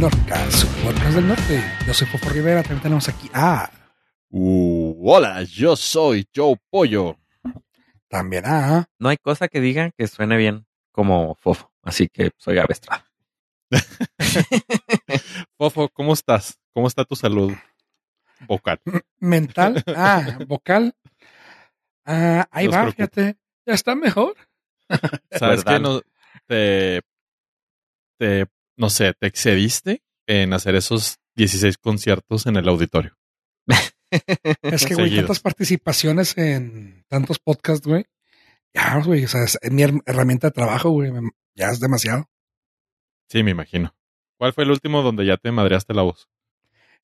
Norca, su podcast del norte. Yo soy Fofo Rivera, también tenemos aquí a... Uh, hola, yo soy Joe Pollo. También a... No hay cosa que digan que suene bien como Fofo, así que soy Gabe Estrada. Fofo, ¿cómo estás? ¿Cómo está tu salud vocal? Mental. Ah, vocal. Ah, ahí Nos va, preocupa. fíjate. Ya está mejor. ¿Sabes que no, te, te, no sé, te excediste en hacer esos 16 conciertos en el auditorio? Es que, güey, tantas participaciones en tantos podcasts, güey. Ya, güey, o sea, es mi her- herramienta de trabajo, güey. me- Ya es demasiado. Sí, me imagino. ¿Cuál fue el último donde ya te madreaste la voz?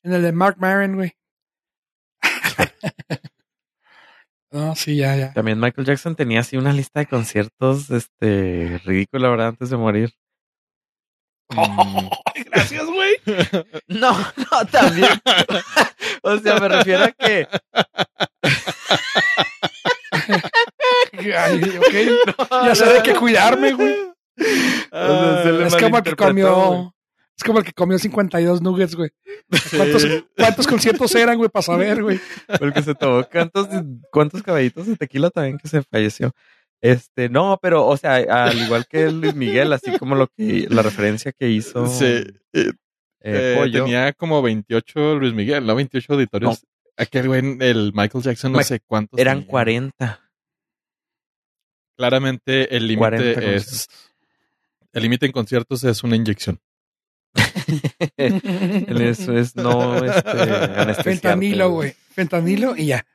En el de Mark Maron, güey. no, sí, ya, ya. También Michael Jackson tenía así una lista de conciertos este ridícula, ¿verdad? Antes de morir. Mm, Gracias, güey. No, no, también. o sea, me refiero a que Ay, ok. Ya sé de qué cuidarme, güey. O sea, se le Es como el que güey. comió. Es como el que comió 52 nuggets, güey. ¿Cuántos, Sí. cuántos conciertos eran, güey, para saber, güey? Porque se tomó cuántos, cuántos caballitos de tequila también que se falleció. Este, no, pero, o sea, al igual que Luis Miguel, así como lo que, la referencia que hizo Sí, eh, eh, eh, Pollo. tenía como 28 Luis Miguel, ¿no? 28 auditorios. Aquel güey, el Michael Jackson, no Ma- sé cuántos. eran tenía. 40. Claramente el 40 límite es. El límite en conciertos es una inyección. Eso es no, este, Fentanilo, güey. Fentanilo y ya.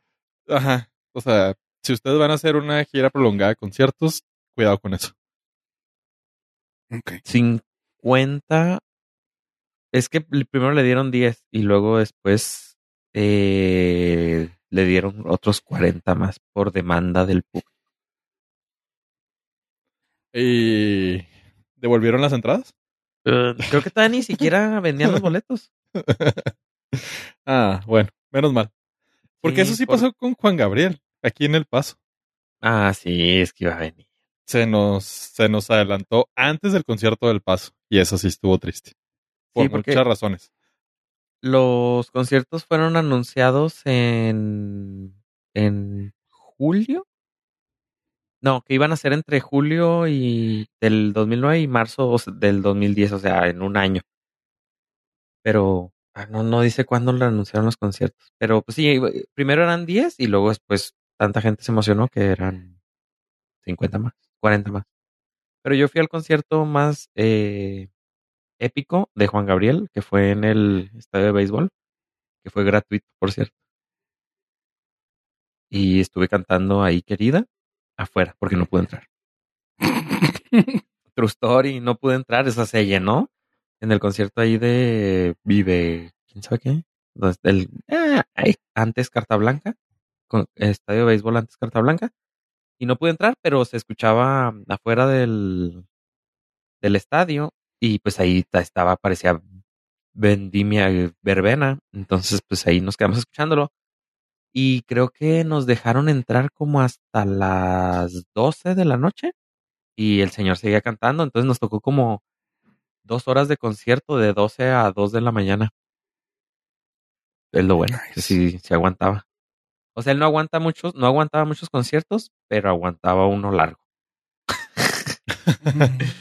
Ajá. O sea, si ustedes van a hacer una gira prolongada de conciertos, cuidado con eso. Ok. 50. Es que primero le dieron 10 y luego después eh, le dieron otros 40 más por demanda del público. ¿Y devolvieron las entradas? Eh, creo que todavía ni siquiera vendían los boletos. Ah, bueno, menos mal. Porque Sí, eso sí por- pasó con Juan Gabriel, aquí en El Paso. Ah, sí, es que iba a venir. Se nos, se nos adelantó antes del concierto del Paso. Y eso sí estuvo triste. Por Sí, muchas razones. Los conciertos fueron anunciados en, en julio. No, que iban a ser entre julio y del 2009 y marzo del 2010, o sea, en un año. Pero ah, no, no dice cuándo lo anunciaron los conciertos. Pero pues sí, primero eran 10 y luego después tanta gente se emocionó que eran 50 más, 40 más. Pero yo fui al concierto más eh, épico de Juan Gabriel, que fue en el estadio de béisbol, que fue gratuito, por cierto. Y estuve cantando ahí, querida, afuera, porque no pude entrar. True story, no pude entrar, esa se llenó en el concierto ahí de Vive, ¿quién sabe qué? El- ahí, antes Carta Blanca, con, estadio de béisbol antes Carta Blanca, y no pude entrar, pero se escuchaba afuera del, del estadio, y pues ahí ta- estaba, parecía vendimia eh, verbena, entonces pues ahí nos quedamos escuchándolo. Y creo que nos dejaron entrar como hasta las 12 de la noche y el señor seguía cantando, entonces nos tocó como dos horas de concierto de 12 a 2 de la mañana. Es lo bueno, que Nice. sí, sí aguantaba. O sea, él no aguanta muchos, no aguantaba muchos conciertos, pero aguantaba uno largo.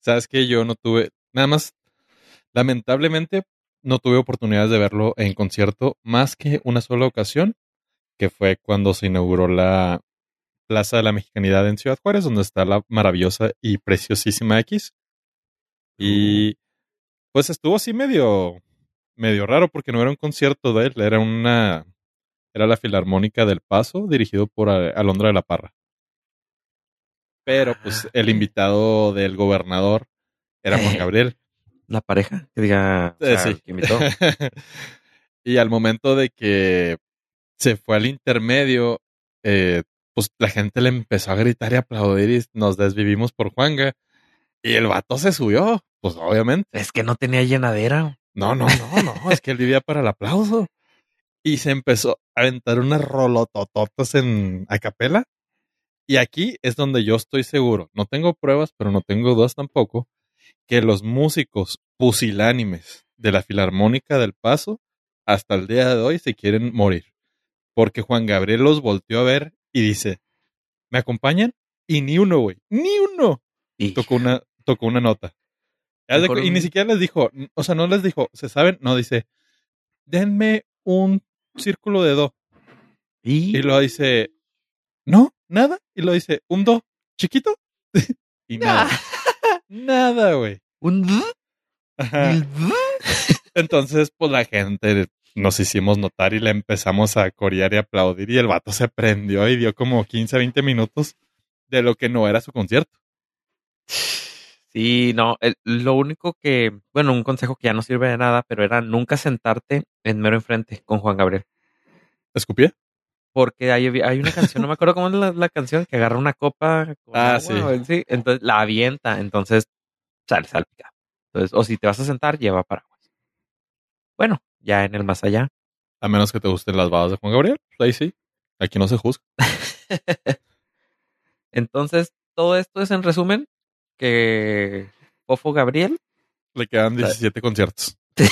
Sabes que yo no tuve, nada más, lamentablemente, no tuve oportunidades de verlo en concierto más que una sola ocasión, que fue cuando se inauguró la Plaza de la Mexicanidad en Ciudad Juárez, donde está la maravillosa y preciosísima X. Y pues estuvo así medio, medio raro porque no era un concierto de él, era una, era la Filarmónica del Paso, dirigido por Alondra de la Parra. Pero pues el invitado del gobernador era Juan Gabriel. La pareja, que diga, o Eh, sea, sí. que invitó. y al momento de que se fue al intermedio, eh, pues la gente le empezó a gritar y aplaudir y nos desvivimos por Juanga. Y el vato se subió, pues obviamente. Es que no tenía llenadera. No, no, no, no, es que él vivía para el aplauso. Y se empezó a aventar unas rolotototas en acapela. Y aquí es donde yo estoy seguro. No tengo pruebas, pero no tengo dudas tampoco. que los músicos pusilánimes de la Filarmónica del Paso hasta el día de hoy se quieren morir. Porque Juan Gabriel los volteó a ver y dice, ¿me acompañan? Y ni uno, güey, ni uno Y tocó una, tocó una nota. Y ni siquiera les dijo, o sea, no les dijo, ¿se saben? No, dice, denme un círculo de do. y- Y lo dice, no, nada. Y lo dice, un do chiquito. y nada. nada, güey. un Ajá. Entonces, pues la gente nos hicimos notar y le empezamos a corear y aplaudir. Y el vato se prendió y dio como 15, 20 minutos de lo que no era su concierto. Sí, no, el- lo único que, bueno, un consejo que ya no sirve de nada, pero era nunca sentarte en mero enfrente con Juan Gabriel. ¿Escupía? Porque hay, hay una canción, no me acuerdo cómo es la, la canción, que agarra una copa. con Ah, agua, sí. sí. Entonces la avienta, entonces sale salpica. Entonces, o si te vas a sentar, lleva paraguas. Bueno, ya en el más allá. A menos que te gusten las balas de Juan Gabriel. Pues ahí sí. Aquí no se juzga. Entonces, todo esto es en resumen que Fofo Gabriel Le quedan 17 conciertos.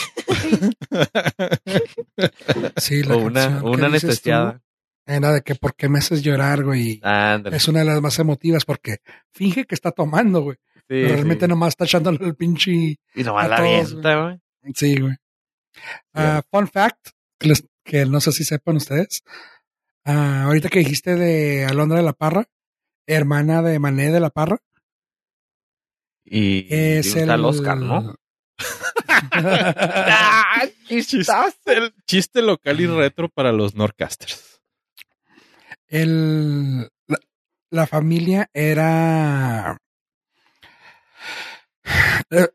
Sí, la o una, una tú anestesiada. Era de que por qué me haces llorar, güey. Ándale. Es una de las más emotivas porque finge que está tomando, güey. Sí, pero realmente sí. nomás está echándole el pinche. Y nomás a la todos, avienta, güey. Sí, güey. Ah, fun fact, que, les- que no sé si sepan ustedes. Ah, ahorita que dijiste de Alondra de la Parra, hermana de Mané de la Parra, Y, es y el. está el Oscar, ¿no? ¡Ah! chiste, el chiste local y retro para los Norcasters. El, la, la familia era. El,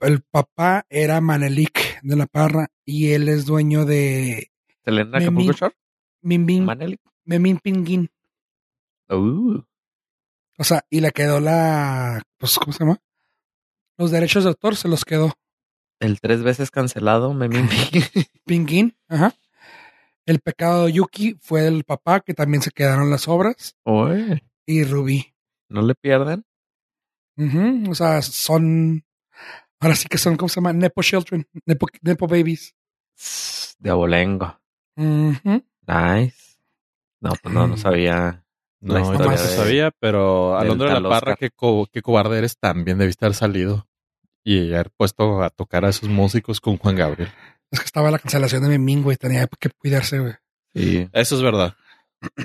el papá era Manelik de la Parra y él es dueño de Selena. Acapulco Shore. Mimin, Maneli. Memín Pinguín. Uh, O sea, y le quedó la. Pues, ¿Cómo se llama? Los derechos de autor se los quedó. el tres veces cancelado, Memín. Pinguín, ajá. El pecado de Yuki fue del papá, que también se quedaron las obras. Oye, Y Rubí. no le pierdan. Ujú, O sea, son. Ahora sí que son, ¿cómo se llama? Nepo Children, Nepo, Nepo Babies. De abolengo. Nice. No, pues no, no Mm. sabía. No, no de- sabía, pero Alondra de la Parra, qué, co- qué cobarde eres, también debiste haber salido y haber puesto a tocar a esos músicos con Juan Gabriel. Es que estaba la cancelación de Memín, güey. Tenía que cuidarse, güey. Sí. Eso es verdad.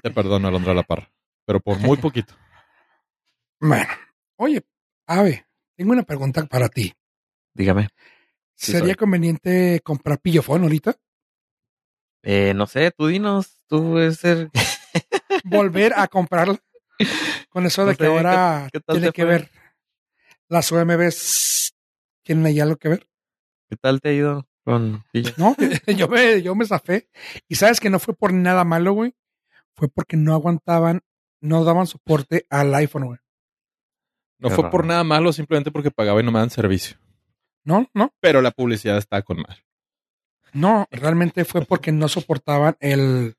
Te perdono, Alondra la Parra, pero por muy poquito. Bueno, oye, Ave, tengo una pregunta para ti. Dígame. Sí, ¿Sería soy. conveniente comprar pillofón ahorita? Eh, no sé, tú dinos. Tú es el... Volver a comprarla. Con eso de No que ahora ¿qué- qué tal tiene que ver. Las OMBs tienen ahí algo que ver. ¿Qué tal te ha ido con? No, yo me, yo me zafé. Y sabes que no fue por nada malo, güey. Fue porque no aguantaban, no daban soporte al iPhone, güey. No Qué fue por nada malo, simplemente porque pagaba y no me dan servicio. No, no, Pero la publicidad está con mal. no. Realmente fue porque no soportaban el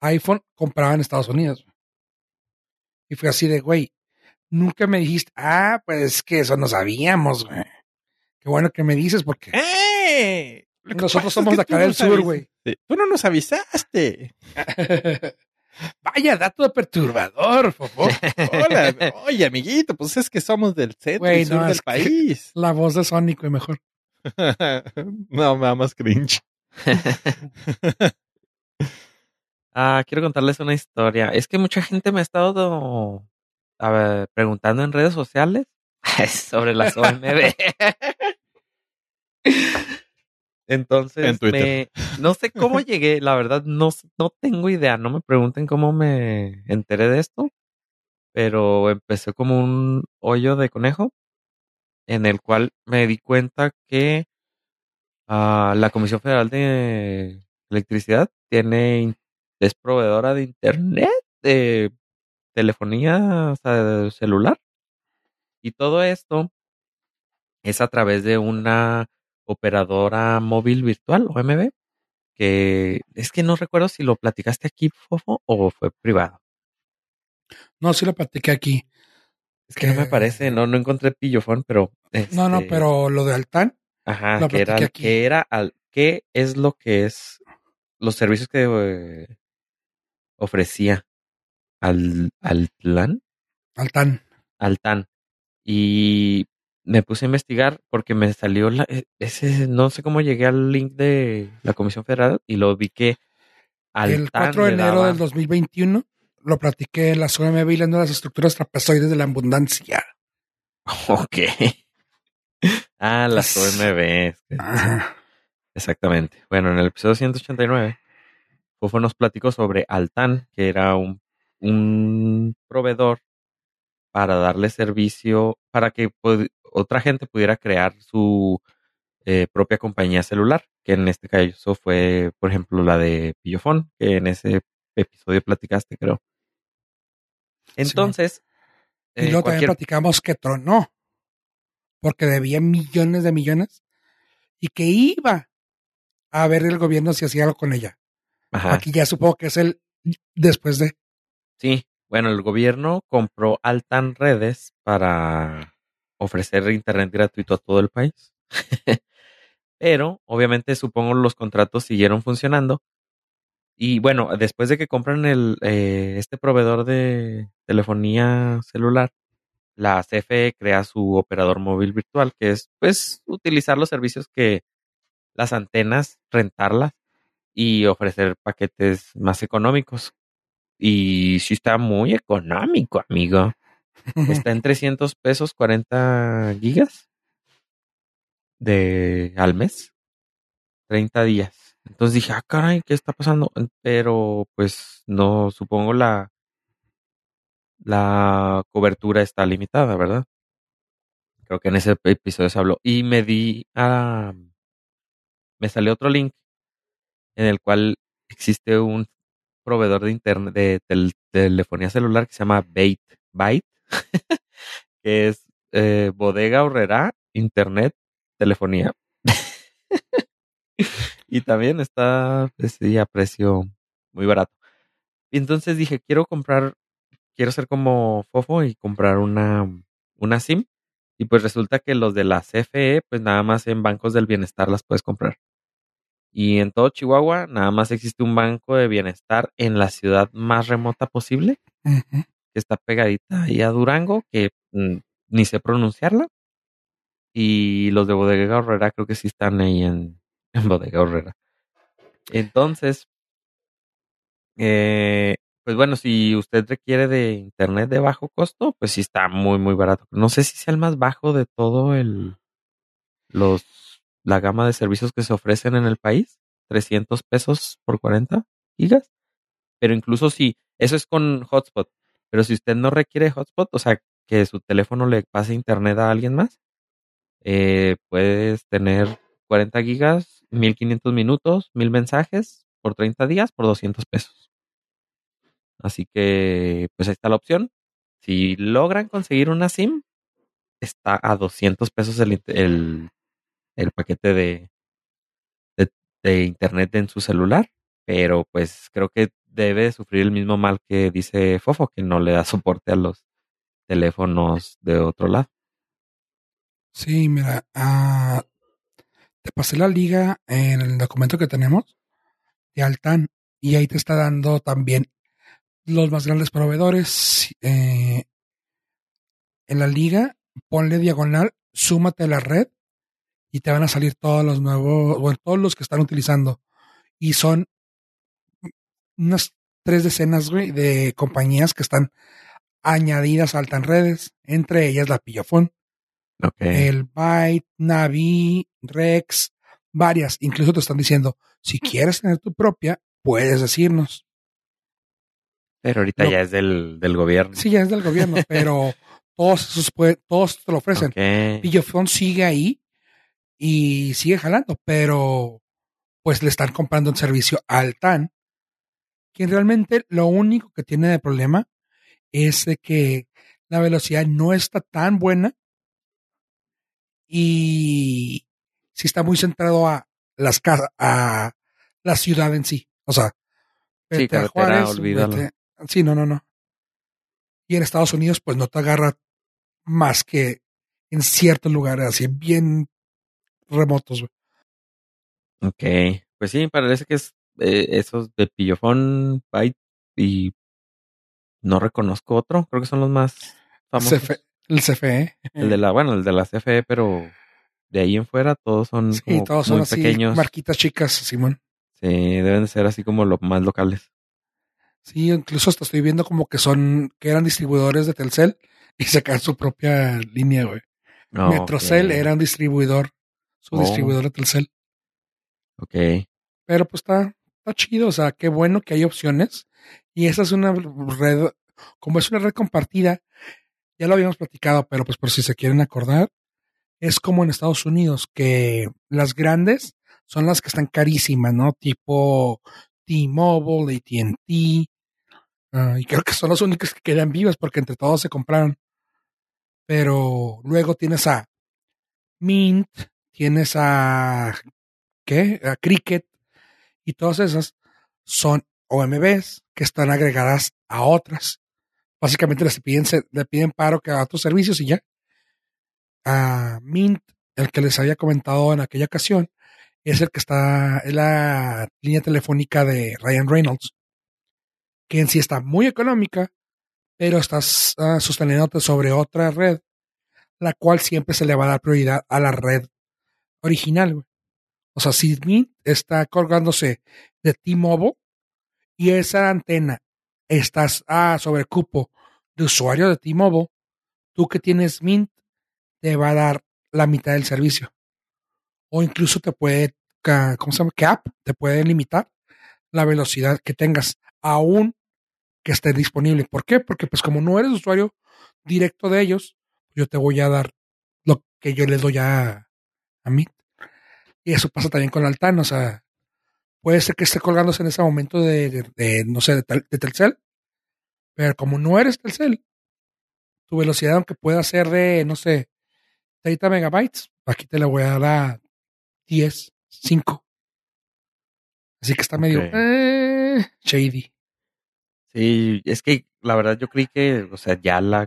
iPhone comprado en Estados Unidos. güey. Y fue así de, güey, nunca me dijiste, ah, pues que eso no sabíamos, güey. Qué bueno que me dices porque ¡Eh! nosotros somos de acá del sur, güey. Tú no nos avisaste. Vaya dato perturbador, fofo. Hola, oye, amiguito, pues es que somos del centro y sur no, del país. La voz de Sonic, güey, mejor. no, me da más cringe. Ah, quiero contarles una historia. Es que mucha gente me ha estado a ver, preguntando en redes sociales sobre las OMB. Entonces, En Twitter. me- no sé cómo llegué, la verdad, no, no tengo idea. No me pregunten cómo me enteré de esto, pero empecé como un hoyo de conejo en el cual me di cuenta que ah, la Comisión Federal de Electricidad tiene es proveedora de internet, de telefonía o sea, de celular. Y todo esto es a través de una operadora móvil virtual, OMB, que es que no recuerdo si lo platicaste aquí, Fofo, o fue privado. No, sí lo platiqué aquí. Es que no me parece, no, no encontré pillofón, pero. No, no, este, pero lo de Altán, Ajá, lo que era, aquí. que era al, ¿qué es lo que es los servicios que eh, ofrecía al, al plan, Altán. al TAN? Y me puse a investigar porque me salió la, e- ese, no sé cómo llegué al link de la Comisión Federal y lo vi que al el TAN 4 de enero daba- del 2021 lo platiqué en la zona viendo las estructuras trapezoides de la abundancia. Ok. ah, las OMB. Exactamente. Bueno, en el episodio 189, Fofo nos platicó sobre Altan, que era un, un proveedor para darle servicio, para que otra gente pudiera crear su eh, propia compañía celular, que en este caso fue, por ejemplo, la de Pillofón, que en ese episodio platicaste, creo. Entonces, Y eh, luego también platicamos que tronó, porque debía millones de millones y que iba a ver el gobierno si hacía algo con ella. Ajá. Aquí ya supongo que es el después de. Sí, bueno, el gobierno compró Altan Redes para ofrecer internet gratuito a todo el país. Pero, obviamente, supongo los contratos siguieron funcionando. Y bueno, después de que compran el, eh, este proveedor de telefonía celular, la CFE crea su operador móvil virtual, que es pues utilizar los servicios que las antenas, rentarlas y ofrecer paquetes más económicos. Y sí está muy económico, amigo. Está en 300 pesos 40 gigas de al mes. 30 días. Entonces dije, ah, caray, ¿qué está pasando? Pero pues no, supongo la, la cobertura está limitada, ¿verdad? Creo que en ese episodio se habló. Y me di a... Me salió otro link en el cual existe un proveedor de internet de tel- telefonía celular que se llama Bait, Byte, que es eh, bodega horrera, internet, telefonía. y también está pues, sí, a precio muy barato. Y entonces dije, quiero comprar, quiero ser como Fofo y comprar una, una SIM. Y pues resulta que los de la CFE, pues nada más en bancos del bienestar las puedes comprar. Y en todo Chihuahua, nada más existe un banco de bienestar en la ciudad más remota posible, que está pegadita ahí a Durango, que mm, ni sé pronunciarla. Y los de Bodega Horrera creo que sí están ahí en, en Bodega Horrera. Entonces, eh, pues bueno, si usted requiere de internet de bajo costo, pues sí está muy, muy barato. No sé si sea el más bajo de todo el los la gama de servicios que se ofrecen en el país, 300 pesos por 40 gigas. Pero incluso si, eso es con hotspot, pero si usted no requiere hotspot, o sea, que su teléfono le pase internet a alguien más, eh, puedes tener 40 gigas, 1500 minutos, 1000 mensajes por 30 días por 200 pesos. Así que, pues ahí está la opción. Si logran conseguir una SIM, está a 200 pesos el, el paquete de, de, internet en su celular. Pero pues creo que debe sufrir el mismo mal que dice Fofo, que no le da soporte a los teléfonos de otro lado. Sí, mira, ah, te pasé la liga en el documento que tenemos de Altan y ahí te está dando también los más grandes proveedores. eh, en la liga, ponle diagonal, súmate a la red y te van a salir todos los nuevos, bueno, todos los que están utilizando. Y son unas tres decenas, güey, de compañías que están añadidas a Altan Redes, entre ellas la Pillofón, Ok. el Byte, Navi, Rex, varias. Incluso te están diciendo, si quieres tener tu propia, puedes decirnos. Pero ahorita no. ya es del, del gobierno. Sí, ya es del gobierno, pero todos esos puede- todos te lo ofrecen. Ok. Pillofón sigue ahí y sigue jalando, pero pues le están comprando un servicio al TAN, quien realmente lo único que tiene de problema es de que la velocidad no está tan buena y sí está muy centrado a las casas, a la ciudad en sí. O sea, Sí, vete a carretera, Juárez, vete- sí, no, no, no. Y en Estados Unidos, pues no te agarra más que en ciertos lugares así bien remotos. güey. Ok. Pues sí, parece que es eh, esos de Pillofón, Byte y no reconozco otro. Creo que son los más famosos. CFE, el CFE. El de la, bueno, el de la CFE, pero de ahí en fuera todos son Sí, como todos son así, pequeños. marquitas chicas, Simón. Sí, deben de ser así como los más locales. Sí, incluso hasta estoy viendo como que son, que eran distribuidores de Telcel y sacan su propia línea, güey. No, Metrocel ok. era un distribuidor, su Oh. distribuidor de Telcel. Ok. Pero pues está, está chido, o sea, qué bueno que hay opciones. Y esa es una red, como es una red compartida, ya lo habíamos platicado, pero pues por si se quieren acordar, es como en Estados Unidos, que las grandes son las que están carísimas, ¿no? Tipo T-Mobile, ATT, ah, y creo que son las únicas que quedan vivas porque entre todos se compraron. Pero luego tienes a Mint, tienes a ¿qué? A Cricket y todas esas son OMBs que están agregadas a otras. Básicamente les piden, le piden paro que a otros servicios y ya. A Mint, el que les había comentado en aquella ocasión, es el que está en la línea telefónica de Ryan Reynolds, que en sí está muy económica, pero estás ah, sosteniéndote sobre otra red, la cual siempre se le va a dar prioridad a la red original. O sea, si Mint está colgándose de T-Mobile y esa antena estás ah, sobre cupo de usuario de T-Mobile, tú que tienes Mint te va a dar la mitad del servicio. O incluso te puede, ¿cómo se llama? Cap, te puede limitar la velocidad que tengas, aún que esté disponible. ¿Por qué? Porque pues como no eres usuario directo de ellos, yo te voy a dar lo que yo les doy a, a Mint. Y eso pasa también con Altán, o sea, puede ser que esté colgándose en ese momento de, de- de, no sé, de, Tel- de Telcel, pero como no eres Telcel, tu velocidad, aunque pueda ser de, no sé, 30 megabytes, aquí te la voy a dar a 10, 5. Así que está medio eh, shady. Sí, es que la verdad yo creí que, o sea, ya la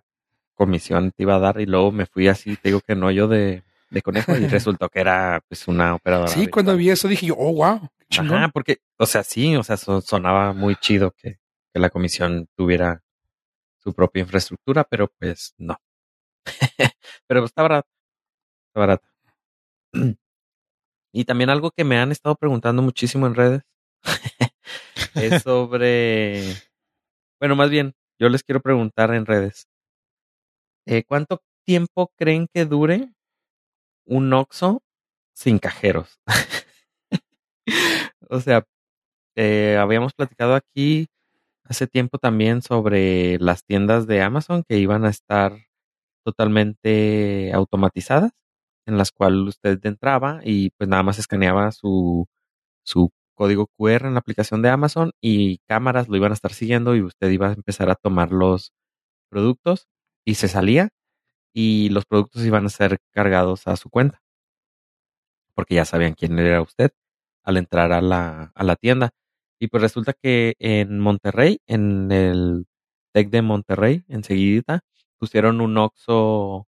comisión te iba a dar y luego me fui así, te digo que no yo de, de conejo y resultó que era pues una operadora. Sí, cuando vi eso dije yo, oh, wow, chingón. Ajá, porque, o sea, sí, o sea, so- sonaba muy chido que, que la comisión tuviera su propia infraestructura, pero pues no. pero está barato, está barato. y también algo que me han estado preguntando muchísimo en redes es sobre, bueno, más bien, yo les quiero preguntar en redes, eh, ¿cuánto tiempo creen que dure un Oxxo sin cajeros? o sea, eh, habíamos platicado aquí hace tiempo también sobre las tiendas de Amazon que iban a estar totalmente automatizadas, en las cuales usted entraba y pues nada más escaneaba su, su código QR en la aplicación de Amazon y cámaras lo iban a estar siguiendo y usted iba a empezar a tomar los productos y se salía y los productos iban a ser cargados a su cuenta porque ya sabían quién era usted al entrar a la, a la tienda. Y pues resulta que en Monterrey, en el Tec de Monterrey, enseguidita, pusieron un Oxxo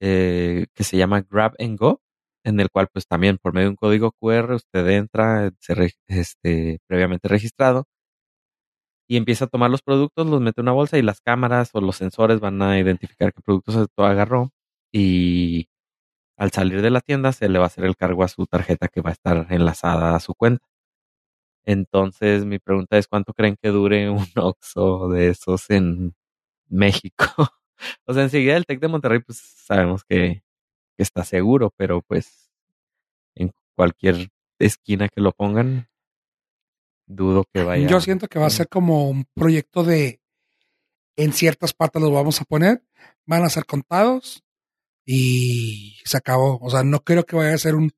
eh, que se llama Grab and Go, en el cual pues también por medio de un código QR usted entra, se este, previamente registrado, y empieza a tomar los productos, los mete en una bolsa y las cámaras o los sensores van a identificar qué productos agarró y al salir de la tienda se le va a hacer el cargo a su tarjeta que va a estar enlazada a su cuenta. Entonces, mi pregunta es, ¿cuánto creen que dure un Oxxo de esos en México? o sea, enseguida el TEC de Monterrey, pues sabemos que, que está seguro, pero pues en cualquier esquina que lo pongan, dudo que vaya. Yo siento que va a ser como un proyecto de en ciertas partes los vamos a poner, van a ser contados y se acabó. O sea, no creo que vaya a ser un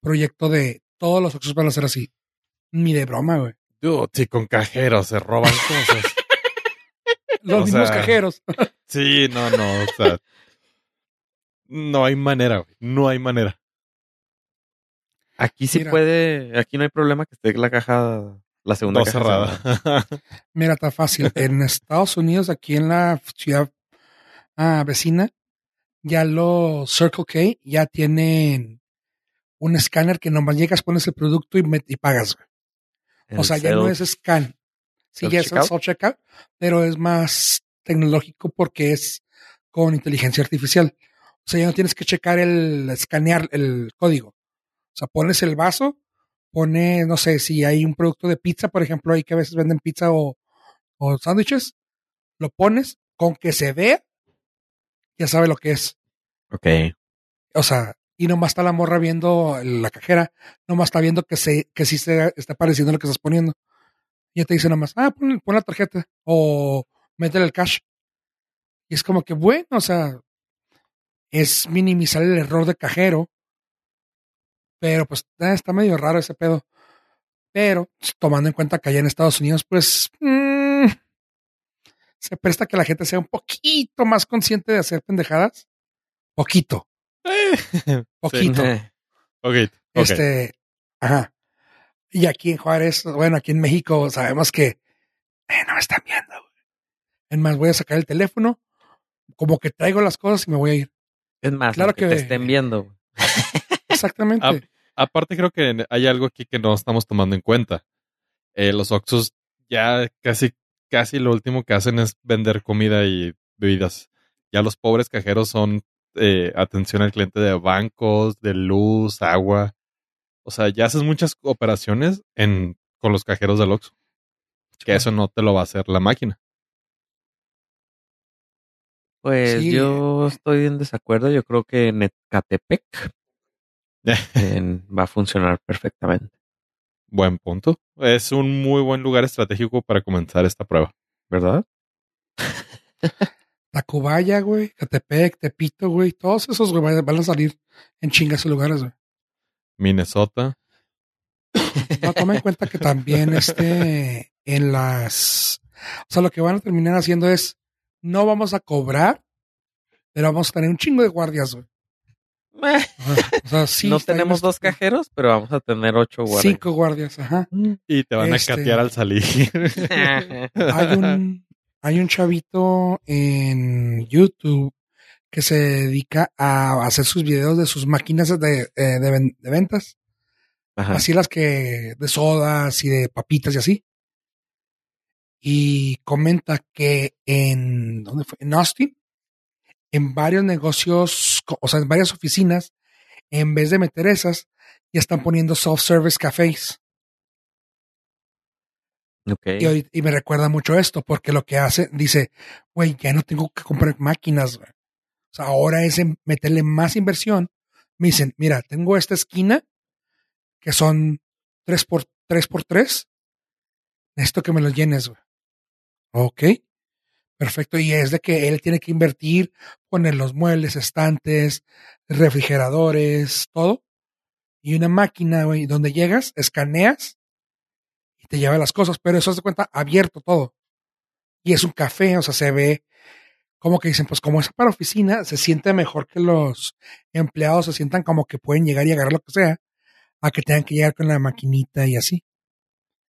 proyecto de todos los Oxxos van a ser así. Ni de broma, güey. Dude, si con cajeros se roban cosas. Los O mismos sea, cajeros. Sí, no, no, o sea. No hay manera, güey. No hay manera. Aquí sí Mira. puede, aquí no hay problema que esté la caja, la segunda caja cerrada. Mira, está fácil. En Estados Unidos, aquí en la ciudad ah, vecina, ya los Circle K ya tienen un escáner que nomás llegas, pones el producto y, met- y pagas. O sea, ya no es scan. Sí, ya es el self-checkout, pero es más tecnológico porque es con inteligencia artificial. O sea, ya no tienes que checar el escanear el código. O sea, pones el vaso, pones, no sé, si hay un producto de pizza, por ejemplo, ahí que a veces venden pizza o, o sándwiches, lo pones con que se vea, ya sabe lo que es. Ok. O sea, y nomás está la morra viendo la cajera, nomás está viendo que se, que sí se está pareciendo lo que estás poniendo. Y ya te dice nomás, ah, pon, pon la tarjeta o métele el cash. Y es como que, bueno, o sea, es minimizar el error de cajero. Pero pues eh, está medio raro ese pedo. Pero tomando en cuenta que allá en Estados Unidos, pues mm, se presta que la gente sea un poquito más consciente de hacer pendejadas. Poquito, poquito. Ok, ok. Este, ajá. Y aquí en Juárez, bueno, aquí en México sabemos que eh, no me están viendo. güey. Es más, voy a sacar el teléfono, como que traigo las cosas y me voy a ir. Es más, Claro que- te estén viendo. Exactamente. Aparte creo que hay algo aquí que no estamos tomando en cuenta. Eh, los Oxxos ya casi, casi lo último que hacen es vender comida y bebidas. Ya los pobres cajeros son eh, atención al cliente de bancos, de luz, agua. O sea, ya haces muchas operaciones en, con los cajeros del Oxxo. Que eso no te lo va a hacer la máquina. Pues Sí. yo estoy en desacuerdo. Yo creo que en Ecatepec en- va a funcionar perfectamente, Buen punto. Es un muy buen lugar estratégico para comenzar esta prueba. ¿verdad? Tacubaya, güey, Catepec, Tepito, güey, todos esos güey, van a salir en chingas lugares, güey. Minnesota. No, toma en cuenta que también este, en las, o sea, lo que van a terminar haciendo es, no vamos a cobrar, pero vamos a tener un chingo de guardias, güey. Ajá. O sea, sí. no tenemos dos estúpido. cajeros, pero vamos a tener ocho guardias. Cinco guardias, ajá. Y te van Este- a catear al salir. Hay un, hay un chavito en YouTube que se dedica a hacer sus videos de sus máquinas de, eh, de ven- de ventas. Ajá. así las que de sodas y de papitas y así. Y comenta que en, ¿dónde fue? En Austin, en varios negocios, o sea, en varias oficinas, en vez de meter esas, ya están poniendo self-service cafés. Ok. Y, me recuerda mucho esto, porque lo que hace, dice, güey, ya no tengo que comprar máquinas. güey. O sea, ahora es en meterle más inversión. Me dicen, mira, tengo esta esquina que son 3 por 3 por 3 Necesito que me lo llenes, güey. Ok. Perfecto. Y es de que él tiene que invertir, poner los muebles, estantes, refrigeradores, todo. Y una máquina, güey, donde llegas, escaneas y te lleva las cosas, pero eso se cuenta abierto todo. Y es un café, o sea, se ve como que dicen, pues como es para oficina, se siente mejor que los empleados se sientan como que pueden llegar y agarrar lo que sea, a que tengan que llegar con la maquinita y así.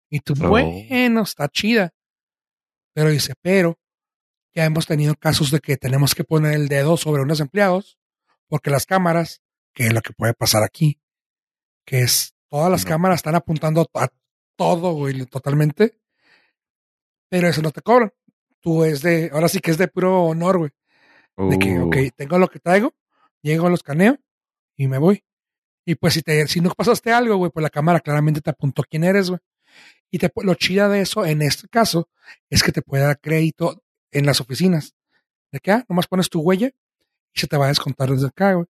Y tú, Oh. bueno, está chida. Pero dice, pero ya hemos tenido casos de que tenemos que poner el dedo sobre unos empleados, porque las cámaras, que es lo que puede pasar aquí, que es todas las No. cámaras están apuntando a todo, güey, totalmente. Pero eso no te cobran. Tú es de, ahora sí que es de puro honor, güey. De que, Uh, ok, tengo lo que traigo, llego a los escaneo y me voy. Y pues si te, si no pasaste algo, güey, pues la cámara claramente te apuntó quién eres, güey. Y te, lo chida de eso, en este caso, es que te puede dar crédito en las oficinas. De que, ah, nomás pones tu huella y se te va a descontar desde acá, güey.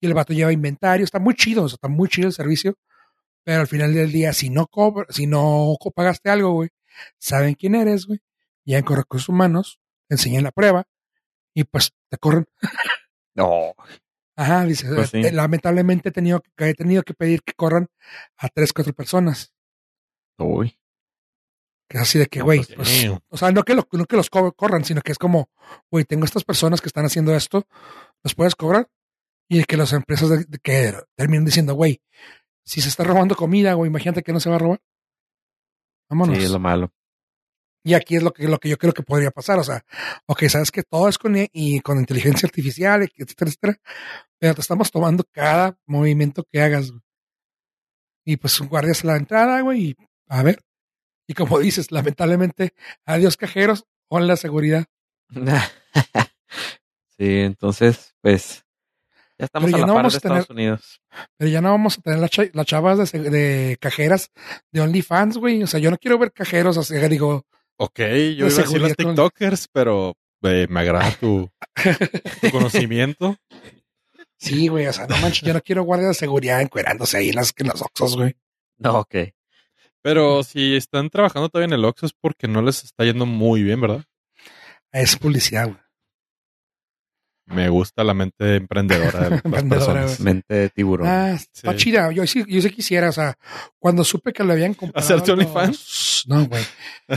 Y el vato lleva inventario, está muy chido, o sea, está muy chido el servicio. Pero al final del día, si no cobra, si no pagaste algo, güey, saben quién eres, güey. Llegan con recursos humanos, te enseñan la prueba y pues te corren. No. Ajá, dice, Pues sí. eh, lamentablemente he tenido, que- he tenido que pedir que corran a tres, cuatro personas. Uy. Que es así de que, güey, pues, pues, damn. o sea, no que, lo- no que los co- corran, sino que es como, güey, tengo estas personas que están haciendo esto, ¿los puedes cobrar? Y que las empresas de, de que terminen diciendo, güey, si se está robando comida, güey, imagínate que no se va a robar. Vámonos. Sí, es lo malo. Y aquí es lo que, lo que yo creo que podría pasar. O sea, ok, sabes que todo es con, y con inteligencia artificial, etcétera, etcétera. Pero te estamos tomando cada movimiento que hagas. Güey. Y pues guardias la entrada, güey, y a ver. Y como dices, lamentablemente, adiós cajeros, con la seguridad. sí, entonces, pues, ya estamos Pero a ya la no par de vamos a tener- Estados Unidos. Pero ya no vamos a tener las cha- las chavas de, de cajeras de OnlyFans, güey. O sea, yo no quiero ver cajeros, o sea, digo, Ok, yo iba a decir los con- TikTokers, pero eh, me agrada tu, tu conocimiento. sí, güey, o sea, no manches, yo no quiero guardias de seguridad encuerándose ahí en las, en los oxos, güey. No, ok. Pero si están trabajando todavía en el Oxxo es porque no les está yendo muy bien, ¿verdad? Es publicidad, güey. Me gusta la mente emprendedora de las Emprendedora, personas. Mente de tiburón. Ah, está Sí. chida. Yo sí, yo sí quisiera, o sea, cuando supe que le habían comprado. ¿Hacerte los- OnlyFans? No, güey.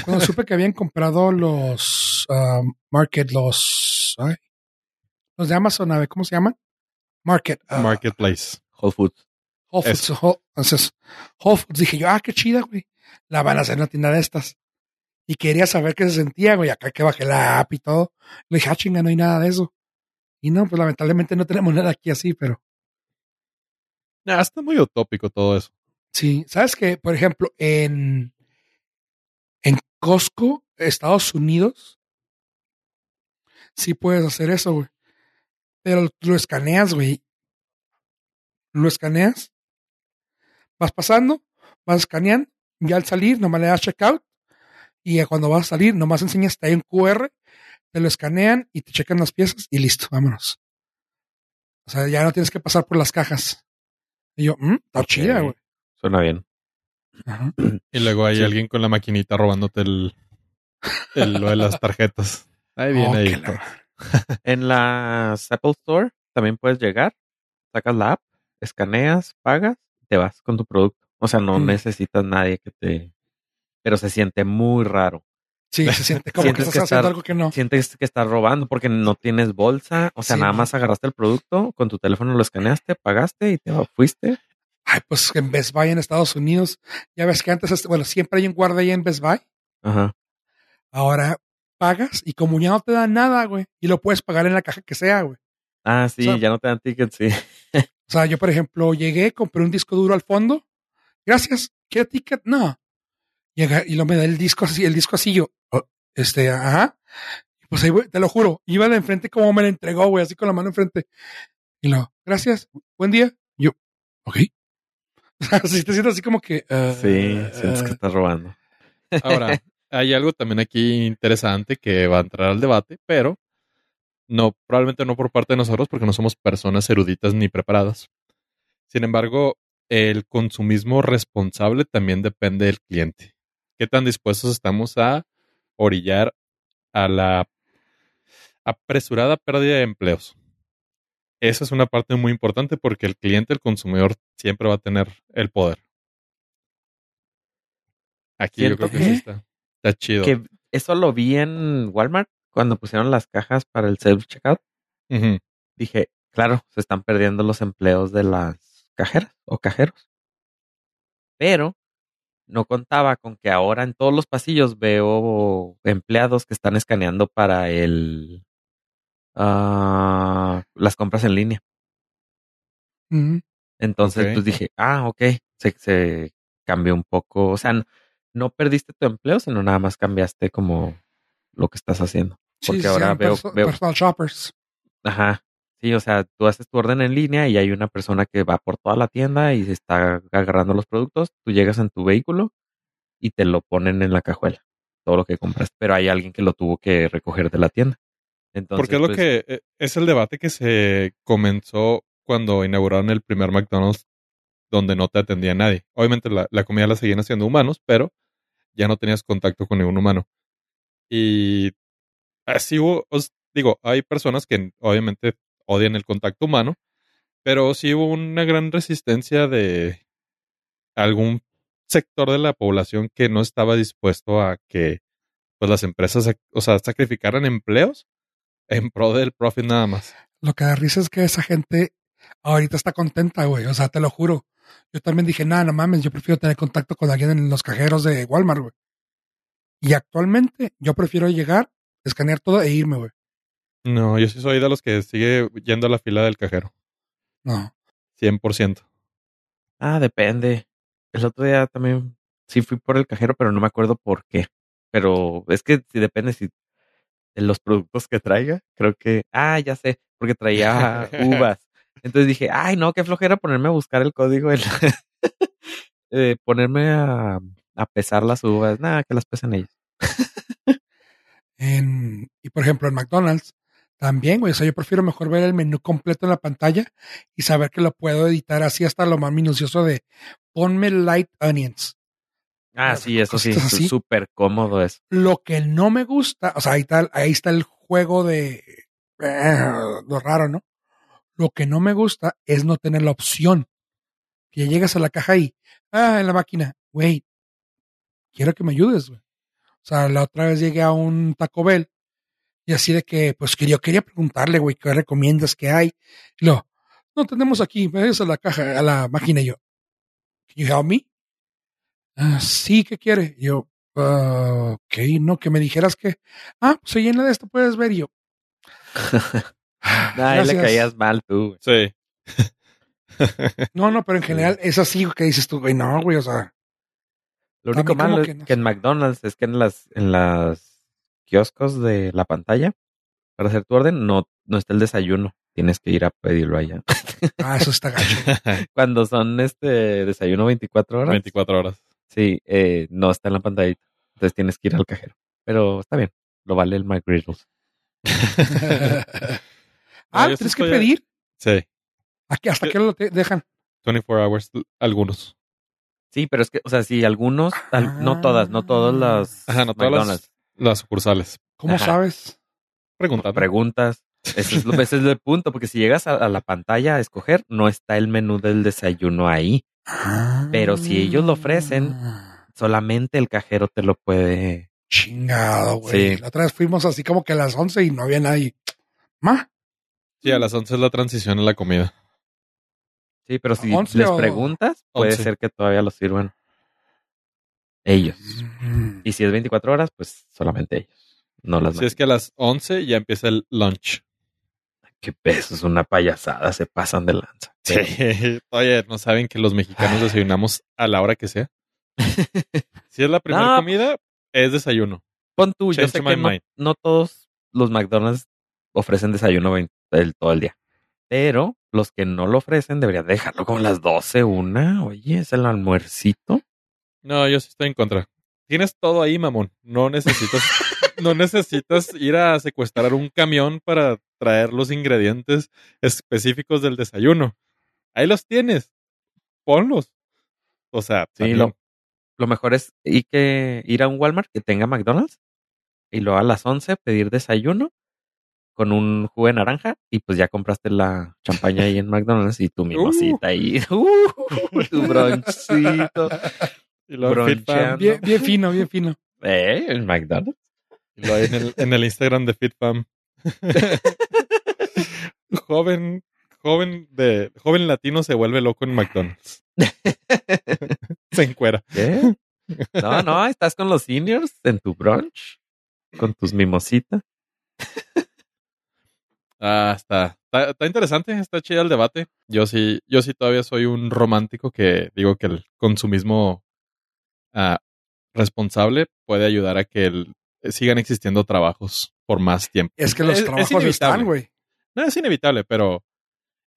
Cuando supe que habían comprado los ah, Market, los. ay, los de Amazon, a ver, ¿cómo se llaman? Market. ah, Marketplace. Whole Foods. Entonces. Dije yo, ah, qué chida, güey. La van a hacer una tienda de estas. Y quería saber qué se sentía, güey. Acá que bajé la app y todo. Le dije, ah, chinga, no hay nada de eso. Y no, pues lamentablemente no tenemos nada aquí así, pero. Ah, está muy utópico todo eso. Sí, sabes que, por ejemplo, en, en Costco, Estados Unidos, sí puedes hacer eso, güey. Pero lo escaneas, güey. Lo escaneas, vas pasando, vas escaneando, y al salir, nomás le das checkout, y cuando vas a salir, nomás enseñas que hay un QR, te lo escanean y te checan las piezas y listo, vámonos. O sea, ya no tienes que pasar por las cajas. Y yo, mm, está chida, güey. Suena bien. Ajá. Y luego hay Sí. alguien con la maquinita robándote el, el- lo de las tarjetas. Ahí viene Oh, ahí. que la- En las Apple Store también puedes llegar, sacas la app, escaneas, pagas, te vas con tu producto. O sea, no Mm. necesitas nadie que te... Pero se siente muy raro. Sí, se siente como que estás que haciendo estar- algo que no. Sientes que estás robando porque no tienes bolsa. O sea, Sí, nada más agarraste el producto, con tu teléfono lo escaneaste, pagaste y te fuiste. Ay, pues en Best Buy en Estados Unidos, ya ves que antes, este- bueno, siempre hay un guardia ahí en Best Buy. Ajá. Ahora pagas y como ya no te dan nada, güey, y lo puedes pagar en la caja que sea, güey. Ah, sí, O sea- ya no te dan tickets, sí. O sea, yo, por ejemplo, llegué, compré un disco duro al fondo. Gracias. ¿Qué ticket? No. Llega y lo me da el disco así, el disco así yo, oh, este, ajá. Y Pues ahí, te lo juro, iba de enfrente como me lo entregó, güey, así con la mano enfrente. Y lo, gracias, buen día. Yo, ok. O sea, sí te siento así como que, eh, Sí, sientes que eh, estás robando. Ahora, hay algo también aquí interesante que va a entrar al debate, pero no, probablemente no por parte de nosotros, porque no somos personas eruditas ni preparadas. Sin embargo, el consumismo responsable también depende del cliente. ¿Qué tan dispuestos estamos a orillar a la apresurada pérdida de empleos? Esa es una parte muy importante porque el cliente, el consumidor, siempre va a tener el poder. Aquí yo creo que sí está, está chido. Que eso lo vi en Walmart cuando pusieron las cajas para el self-checkout. Ujú. Dije, claro, se están perdiendo los empleos de las cajeras o cajeros. Pero no contaba con que ahora en todos los pasillos veo empleados que están escaneando para el ah, las compras en línea. Entonces, pues dije, ah, ok, se, se cambió un poco. O sea, no, no perdiste tu empleo, sino nada más cambiaste como lo que estás haciendo. Porque sí, ahora sean veo, perso- veo, personal shoppers. ajá, sí, o sea, tú haces tu orden en línea y hay una persona que va por toda la tienda y se está agarrando los productos. Tú llegas en tu vehículo y te lo ponen en la cajuela, todo lo que compras. Pero hay alguien que lo tuvo que recoger de la tienda. Entonces, Porque es lo pues, que eh, es el debate que se comenzó cuando inauguraron el primer McDonald's donde no te atendía nadie. Obviamente la, la comida la seguían haciendo humanos, pero ya no tenías contacto con ningún humano. Y así hubo, os digo, hay personas que obviamente odian el contacto humano, pero sí hubo una gran resistencia de algún sector de la población que no estaba dispuesto a que pues las empresas, o sea, sacrificaran empleos en pro del profit nada más. Lo que da risa es que esa gente ahorita está contenta, güey. O sea, te lo juro. Yo también dije, nada, no mames, yo prefiero tener contacto con alguien en los cajeros de Walmart, güey. Y actualmente yo prefiero llegar, escanear todo e irme, güey. No, yo sí soy de los que sigue yendo a la fila del cajero. No. 100%. Ah, depende. El otro día también sí fui por el cajero, pero no me acuerdo por qué. Pero es que si depende si de los productos que traiga, creo que, ah, ya sé, porque traía uvas. Entonces dije, ay, no, qué flojera ponerme a buscar el código, el- eh, ponerme a, a pesar las uvas. Nada, que las pesen ellos. En, y por ejemplo, en McDonald's también, güey. O sea, yo prefiero mejor ver el menú completo en la pantalla y saber que lo puedo editar así hasta lo más minucioso de ponme light onions. Ah, sí, eso sí, es súper cómodo eso. Lo que no me gusta, o sea, ahí está, ahí está el juego de eh, lo raro, ¿no? Lo que no me gusta es no tener la opción. Que llegas a la caja y, ah, en la máquina, güey, quiero que me ayudes, güey. O sea, la otra vez llegué a un Taco Bell y así de que, pues que yo quería preguntarle, güey, ¿qué recomiendas que hay? Y lo, no tenemos aquí, me ves a la caja, a la máquina y yo, ¿can you help me? "Ah, sí, ¿qué quiere? Y yo, "Ah, ok, no, que me dijeras que, ah, pues ahí en la de esto puedes ver y yo. "Ah, Ay, le gracias". caías mal tú. güey. Sí. No, no, pero en general es así que dices tú, güey, no, güey, o sea, Lo único malo que es no que en. McDonald's es que en las, en las kioscos de la pantalla, para hacer tu orden, no, no está el desayuno. Tienes que ir a pedirlo allá. ah, eso está gacho. Cuando son este desayuno 24 horas, 24 horas. sí, eh, no está en la pantalla. Entonces tienes que ir al cajero. Pero está bien, lo vale el McGriddles. ah, ¿tienes que pedir? Sí. ¿Hasta qué lo te dejan? 24 hours, algunos. Sí, pero es que, o sea, sí, algunos, al- no todas, no todas las Ajá, no todas las, las sucursales. ¿Cómo Ajá. sabes? Preguntando. Preguntas. Ese es, lo- ese es el punto, porque si llegas a, a la pantalla a escoger, no está el menú del desayuno ahí. Pero si ellos lo ofrecen, Ah, Solamente el cajero te lo puede. Chingado, güey. Sí. La otra vez fuimos así como que a las 11 y no había nadie. Ma, Sí, a las 11 es la transición a la comida. Sí, pero si 11 les o- preguntas, puede 11. ser que todavía lo sirvan ellos. Mm. Y si es 24 horas, pues solamente ellos. No las Si es que a las 11 ya empieza el lunch. Qué peso, es una payasada, se pasan de lanza. Sí. Oye, ¿no saben que los mexicanos desayunamos a la hora que sea? Si es la primera No. comida, es desayuno. Pon tú, yo Change sé my que no, todos los McDonald's ofrecen desayuno el, todo el día. Pero los que no lo ofrecen deberían dejarlo como las 12, una. Oye, es el almuercito. No, yo sí estoy en contra. Tienes todo ahí, mamón. No necesitas, no necesitas ir a secuestrar un camión para traer los ingredientes específicos del desayuno. Ahí los tienes. Ponlos. O sea, Sí, lo, lo mejor es que, ir a un Walmart que tenga McDonald's y luego a las 11 pedir desayuno con un jugo de naranja y pues ya compraste la champaña ahí en McDonald's y tu mimosita ahí. Uh, tu bronchito. y broncheando. Bien, bien fino, bien fino. ¿Eh? ¿En McDonald's? y luego en el, en el Instagram de FitFam. joven, joven de, joven latino se vuelve loco en McDonald's. se encuera. ¿Qué? No, no, estás con los seniors en tu brunch con tus mimositas. Ah, está, está, está interesante, está chido el debate. Yo sí, yo sí todavía soy un romántico que digo que el consumismo ah, responsable puede ayudar a que el- sigan existiendo trabajos por más tiempo. Es que los Es- es trabajos inevitable. están, güey. No es inevitable, pero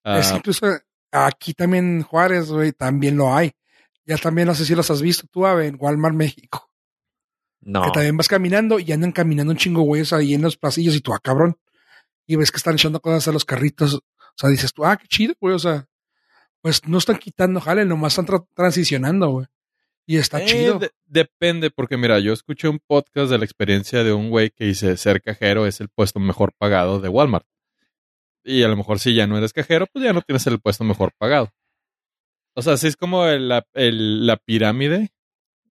ah, Es incluso aquí también en Juárez, güey, también lo hay. Ya también no sé si los has visto tú, Ave, en Walmart México. No. Que también vas caminando y andan caminando un chingo güeyes ahí en los pasillos y tú, ah, cabrón. Y ves que están echando cosas a los carritos. O sea, dices tú, ah, qué chido, güey. O sea, pues no están quitando jale, nomás están tra- transicionando, güey. Y está Eh, chido. de- depende, porque mira, yo escuché un podcast de la experiencia de un güey que dice ser cajero es el puesto mejor pagado de Walmart. Y a lo mejor si ya no eres cajero, pues ya no tienes el puesto mejor pagado. O sea, así es como el- la pirámide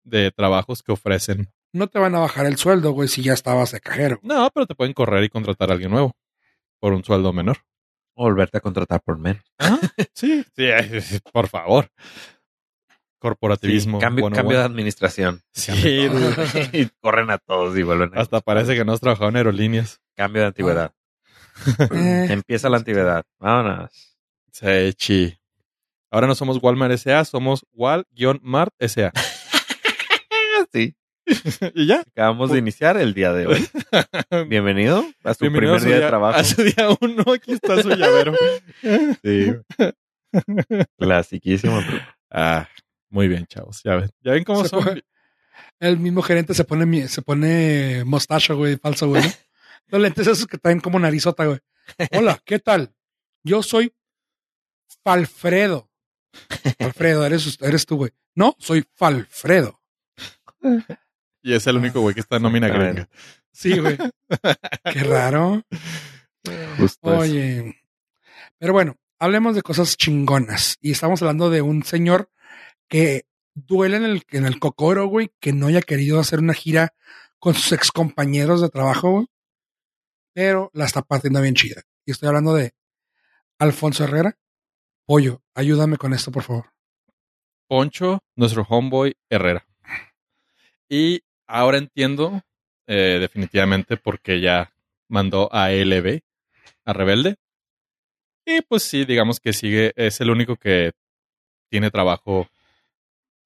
de trabajos que ofrecen. No te van a bajar el sueldo, güey, si ya estabas de cajero. No, pero te pueden correr y contratar a alguien nuevo por un sueldo menor. O volverte a contratar por menos. Sí, sí, por favor. Corporativismo. Sí, cambio, 101. cambio de administración. Sí, y corren a todos y vuelven a Hasta parece que no has trabajado en aerolíneas. Cambio de antigüedad. Eh, Empieza la antigüedad. Vámonos. Sí, chi. Ahora no somos Walmart S.A., somos Wal-Mart S.A. Y ya. Acabamos de iniciar el día de hoy. Bienvenido a su Bienvenido primer a su día de trabajo. A su día uno, aquí está su llavero. Sí. Clasiquísimo. ah, muy bien, chavos. Ya ven, ya ven cómo Se son. el mismo gerente se pone, se pone mostacho, güey, falso, güey. ¿no? Los lentes esos que traen como narizota, güey. Hola, ¿qué tal? Yo soy Falfredo. Alfredo, eres, eres tú, güey. No, soy Falfredo. Y es el único güey que está en nómina gringa. Sí, güey. Qué raro. Justo eso. Oye, pero bueno, hablemos de cosas chingonas. Y estamos hablando de un señor que duele en el, en el cocoro, güey, que no haya querido hacer una gira con sus ex compañeros de trabajo, güey. Pero la está partiendo bien chida. Y estoy hablando de Alfonso Herrera. Pollo, ayúdame con esto, por favor. Poncho, nuestro homeboy Herrera. Y ahora entiendo eh, definitivamente porque ya mandó a LB, a Rebelde. Y pues sí, digamos que sigue, es el único que tiene trabajo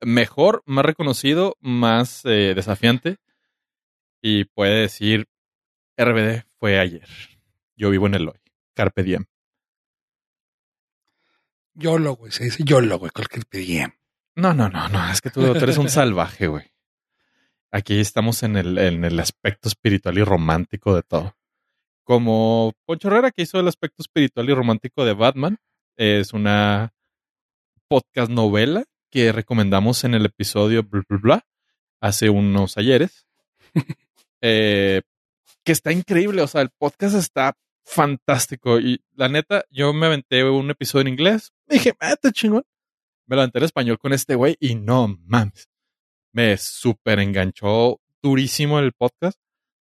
mejor, más reconocido, más eh, desafiante. Y puede decir, RBD fue ayer. Yo vivo en el hoy. Carpe diem. YOLO, güey. Se dice YOLO, güey, cualquier pedía. No, no, no, no. Es que tú, tú eres un salvaje, güey. Aquí estamos en el, en el aspecto espiritual y romántico de todo. Como Poncho Herrera, que hizo el aspecto espiritual y romántico de Batman, es una podcast novela que recomendamos en el episodio bla, bla, bla, hace unos ayeres. Eh, que está increíble. O sea, el podcast está fantástico. Y la neta, yo me aventé un episodio en inglés. Dije, ah, está chingón me lo aventé en español con este güey y no mames. Me súper enganchó durísimo el podcast.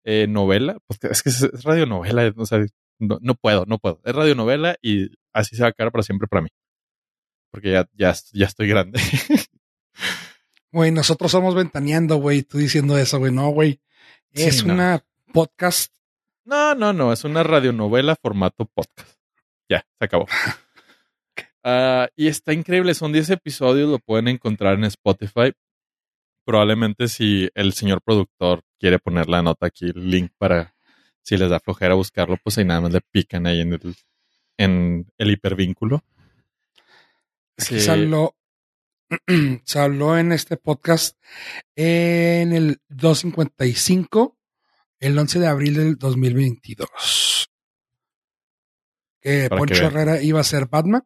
Eh, novela, porque es que es, es radionovela, o sea, no, no puedo, no puedo. Es radionovela y así se va a quedar para siempre para mí. Porque ya, ya, ya estoy grande. Güey, nosotros somos ventaneando, güey. Tú diciendo eso, güey. No, güey. Sí, Es no. una podcast. No, no, no, es una radionovela formato podcast. Ya, se acabó. Ah, y está increíble, son 10 episodios, lo pueden encontrar en Spotify. Probablemente si el señor productor quiere poner la nota aquí, el link para si les da flojera buscarlo, pues ahí nada más le pican ahí en el, en el hipervínculo. Aquí Sí. se habló, se habló en este podcast en el 255, el 11 de abril del 2022. Que Para que Poncho vean. Herrera iba a ser Batman.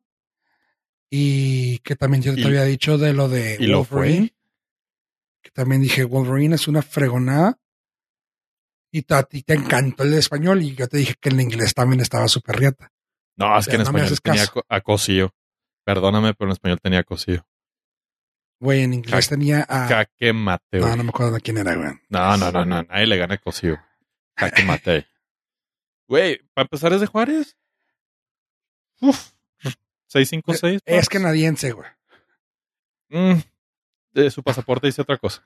Y que también yo te Y- había dicho de lo de y lo fue. Que también dije, Wolverine es una fregonada. Y a ti te encantó el español. Y yo te dije que el inglés también estaba súper riata. No, es que en No español tenía a. Perdóname, pero en español tenía a Cosío. Güey, en inglés tenía a. Jaque mate. No, no me acuerdo de quién era, güey. No, no, no, no. Nadie le gana a Cosío. Jaque mate. Güey, para empezar es de Juárez. Uf. 656. Es canadiense, güey. Mm, su pasaporte dice otra cosa.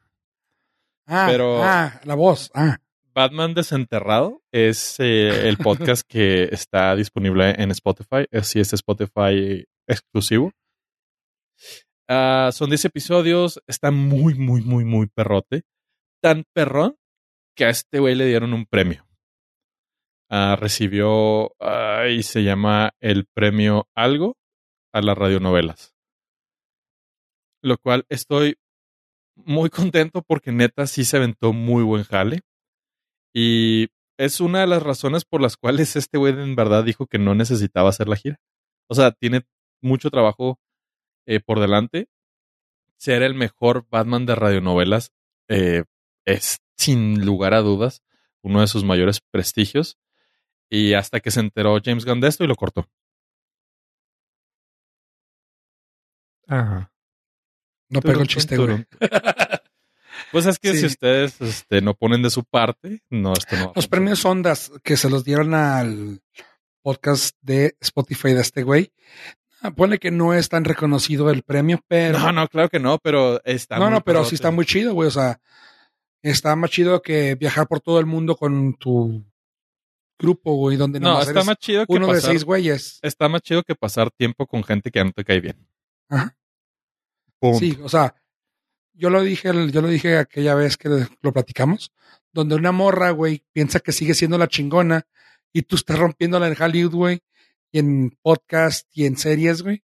Ah, Pero- ah, la voz. Ah, Batman Desenterrado es eh, el podcast que está disponible en Spotify. Es, sí, es Spotify exclusivo. Ah, son 10 episodios. Está muy, muy, muy, muy perrote. Tan perrón que a este güey le dieron un premio. Ah, recibió, y se llama el premio Algo a las radionovelas. Lo cual estoy muy contento porque neta sí se aventó muy buen jale. Y es una de las razones por las cuales este güey en verdad dijo que no necesitaba hacer la gira. O sea, tiene mucho trabajo eh, por delante. Ser el mejor Batman de radionovelas eh, es, sin lugar a dudas, uno de sus mayores prestigios. Y hasta que se enteró James Gunn de esto y lo cortó. Ajá. No pegó el chiste, güey. Pues es que Sí. si ustedes este, no ponen de su parte, no, esto no. va Los premios Ondas que se los dieron al podcast de Spotify de este güey. Ah, Pone que no es tan reconocido el premio, pero. No, no, claro que no, pero está. no, muy no, pero sí está muy chido, güey. O sea, está más chido que viajar por todo el mundo con tu grupo, güey, donde No, está eres más chido que uno de pasar, seis güeyes. está más chido que pasar tiempo con gente que no te cae bien. Ajá. Punto. Sí, o sea, yo lo dije, yo lo dije aquella vez que lo platicamos, donde una morra, güey, piensa que sigue siendo la chingona y tú estás rompiéndola en Hollywood, güey, y en podcast y en series, güey.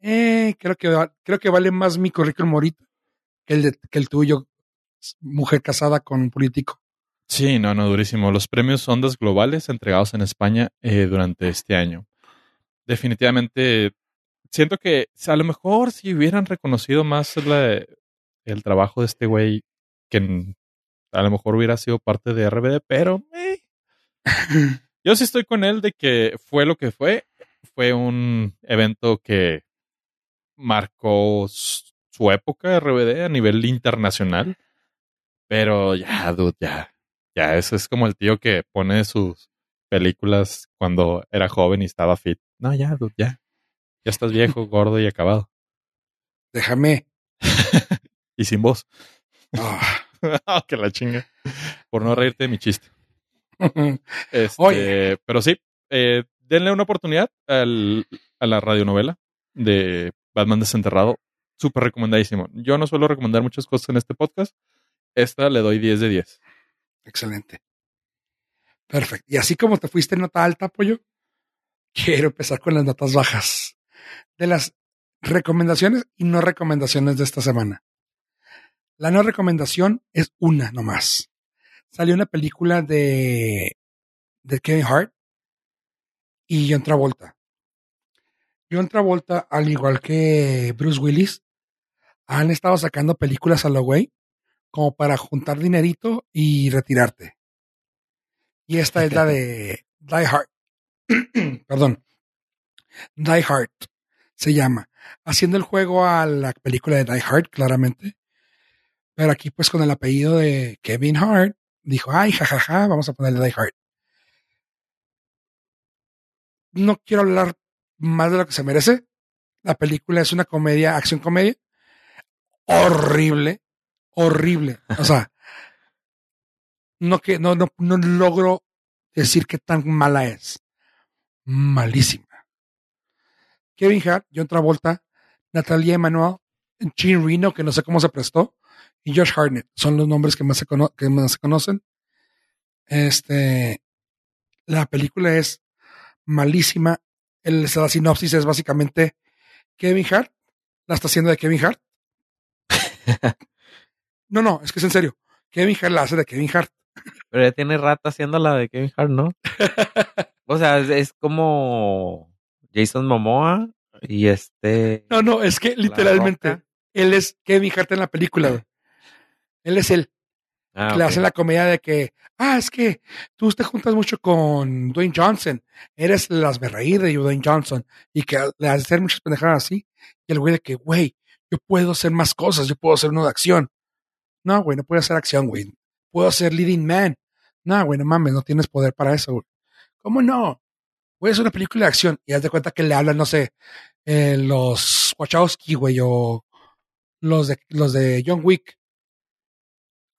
Eh, creo que creo que vale más mi currículum ahorita que el de- que el tuyo, mujer casada con un político. Sí, no, no, durísimo. Los premios Ondas Globales entregados en España eh, durante este año. Definitivamente, siento que a lo mejor si hubieran reconocido más la- el trabajo de este güey, que a lo mejor hubiera sido parte de RBD, pero eh, yo sí estoy con él de que fue lo que fue. Fue un evento que marcó su época RBD a nivel internacional. Pero ya, dude, ya. Ya, eso es como el tío que pone sus películas cuando era joven y estaba fit. No, ya, dude, ya. Ya estás viejo, gordo y acabado. Déjame. Y sin voz. Ah. que la chinga. Por no reírte de mi chiste. Este, Oye. Pero sí, eh, denle una oportunidad al- a la radionovela de Batman Desenterrado. Súper recomendadísimo. Yo no suelo recomendar muchas cosas en este podcast. Esta le doy 10 de 10. Excelente. Perfecto. Y así como te fuiste en nota alta, pollo, quiero empezar con las notas bajas de las recomendaciones y no recomendaciones de esta semana. La no recomendación es una nomás. Salió una película de, de Kevin Hart y John Travolta. John Travolta, al igual que Bruce Willis, han estado sacando películas a lo güey como para juntar dinerito y retirarte. Y esta es la de Die Hard. Perdón. Die Hard se llama. Haciendo el juego a la película de Die Hard, claramente. Pero aquí, pues, con el apellido de Kevin Hart, dijo, ay, jajaja, vamos a ponerle Die Hard. No quiero hablar más de lo que se merece. La película es una comedia, acción comedia. Horrible. Horrible. O sea, no que no, no, no logro decir qué tan mala es. Malísima. Kevin Hart, John Travolta, Natalia Emanuel, Gene Reno, que no sé cómo se prestó, y Josh Hartnett. Son los nombres que más se, cono- que más se conocen. Este, la película es malísima. El, la sinopsis es básicamente Kevin Hart la está haciendo de Kevin Hart. no, no, es que es en serio. Kevin Hart la hace de Kevin Hart. Pero ya tiene rato haciendo la de Kevin Hart, ¿no? O sea, es, es como Jason Momoa y este. No, no, es que literalmente él es Kevin Hart en la película. güey. Él es él. Ah, que le hacen la comedia de que, ah, es que tú te juntas mucho con Dwayne Johnson. Eres las reír de Dwayne Johnson. Y que le hace hacer muchas pendejadas así. Y el güey de que, güey, yo puedo hacer más cosas. Yo puedo hacer uno de acción. No, güey, no puedo hacer acción, güey. Puedo ser leading man. No, güey, no mames, no tienes poder para eso, güey. ¿Cómo no? Güey, es una película de acción. Y haz de cuenta que le hablan, no sé, eh, los Wachowski, güey, o los de, los de John Wick.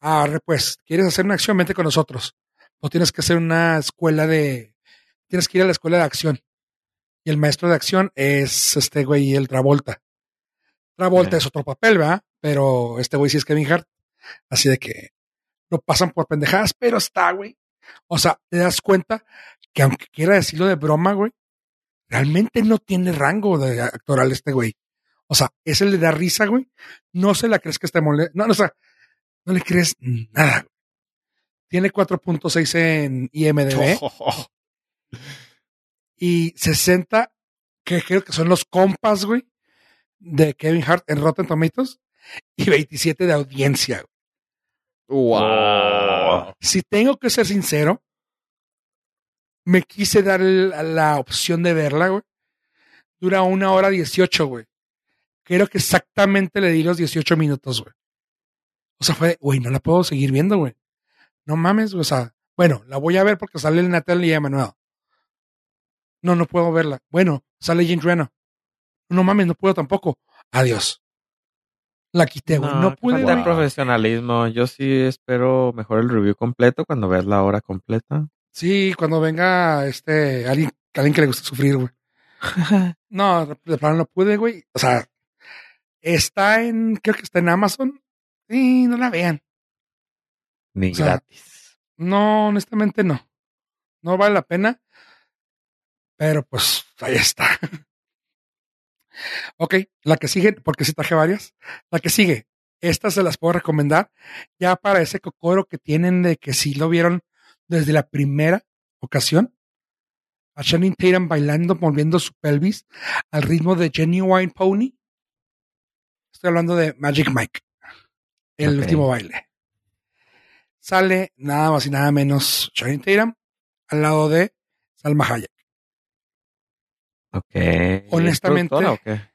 Ah, pues, ¿quieres hacer una acción? Vente con nosotros. O tienes que hacer una escuela de. Tienes que ir a la escuela de acción. Y el maestro de acción es este güey, el Travolta. Travolta es otro papel, ¿verdad? Pero este güey sí es Kevin Hart. Así de que lo pasan por pendejadas, pero está, güey. O sea, te das cuenta que aunque quiera decirlo de broma, güey, realmente no tiene rango de actoral este güey. O sea, es el de dar risa, güey. No se la crees que esté molesto. No, no, o sea, no le crees nada. güey. Tiene 4.6 en IMDB y 60, que creo que son los compas, güey, de Kevin Hart en Rotten Tomatoes y 27 de audiencia. güey. Wow. Si tengo que ser sincero, me quise dar la opción de verla, güey. Dura una hora 18, güey. Creo que exactamente le di los 18 minutos, güey. O sea, fue, güey, no la puedo seguir viendo, güey. No mames, güey, o sea, bueno, la voy a ver porque sale el Natalia Emanuel. No, no puedo verla. Bueno, sale Jean Reno. No mames, no puedo tampoco. Adiós. La quité, güey. No, qué pude, falta de profesionalismo. Yo sí espero mejor el review completo cuando veas la hora completa. Sí, cuando venga este alguien, alguien que le guste sufrir, güey. No, de de plano no pude, güey. O sea, está en, creo que está en Amazon. Sí, no la vean. Ni O sea, gratis. No, honestamente no. No vale la pena. Pero pues ahí está. ok, la que sigue, porque sí traje varias. La que sigue, estas se las puedo recomendar ya para ese cocoro que tienen de que sí lo vieron desde la primera ocasión. A Channing Tatum bailando, moviendo su pelvis al ritmo de Genuine Pony. Estoy hablando de Magic Mike, el último baile. Sale nada más y nada menos Channing Tatum al lado de Salma Hayek. Ok. ¿Es honestamente, productora o qué?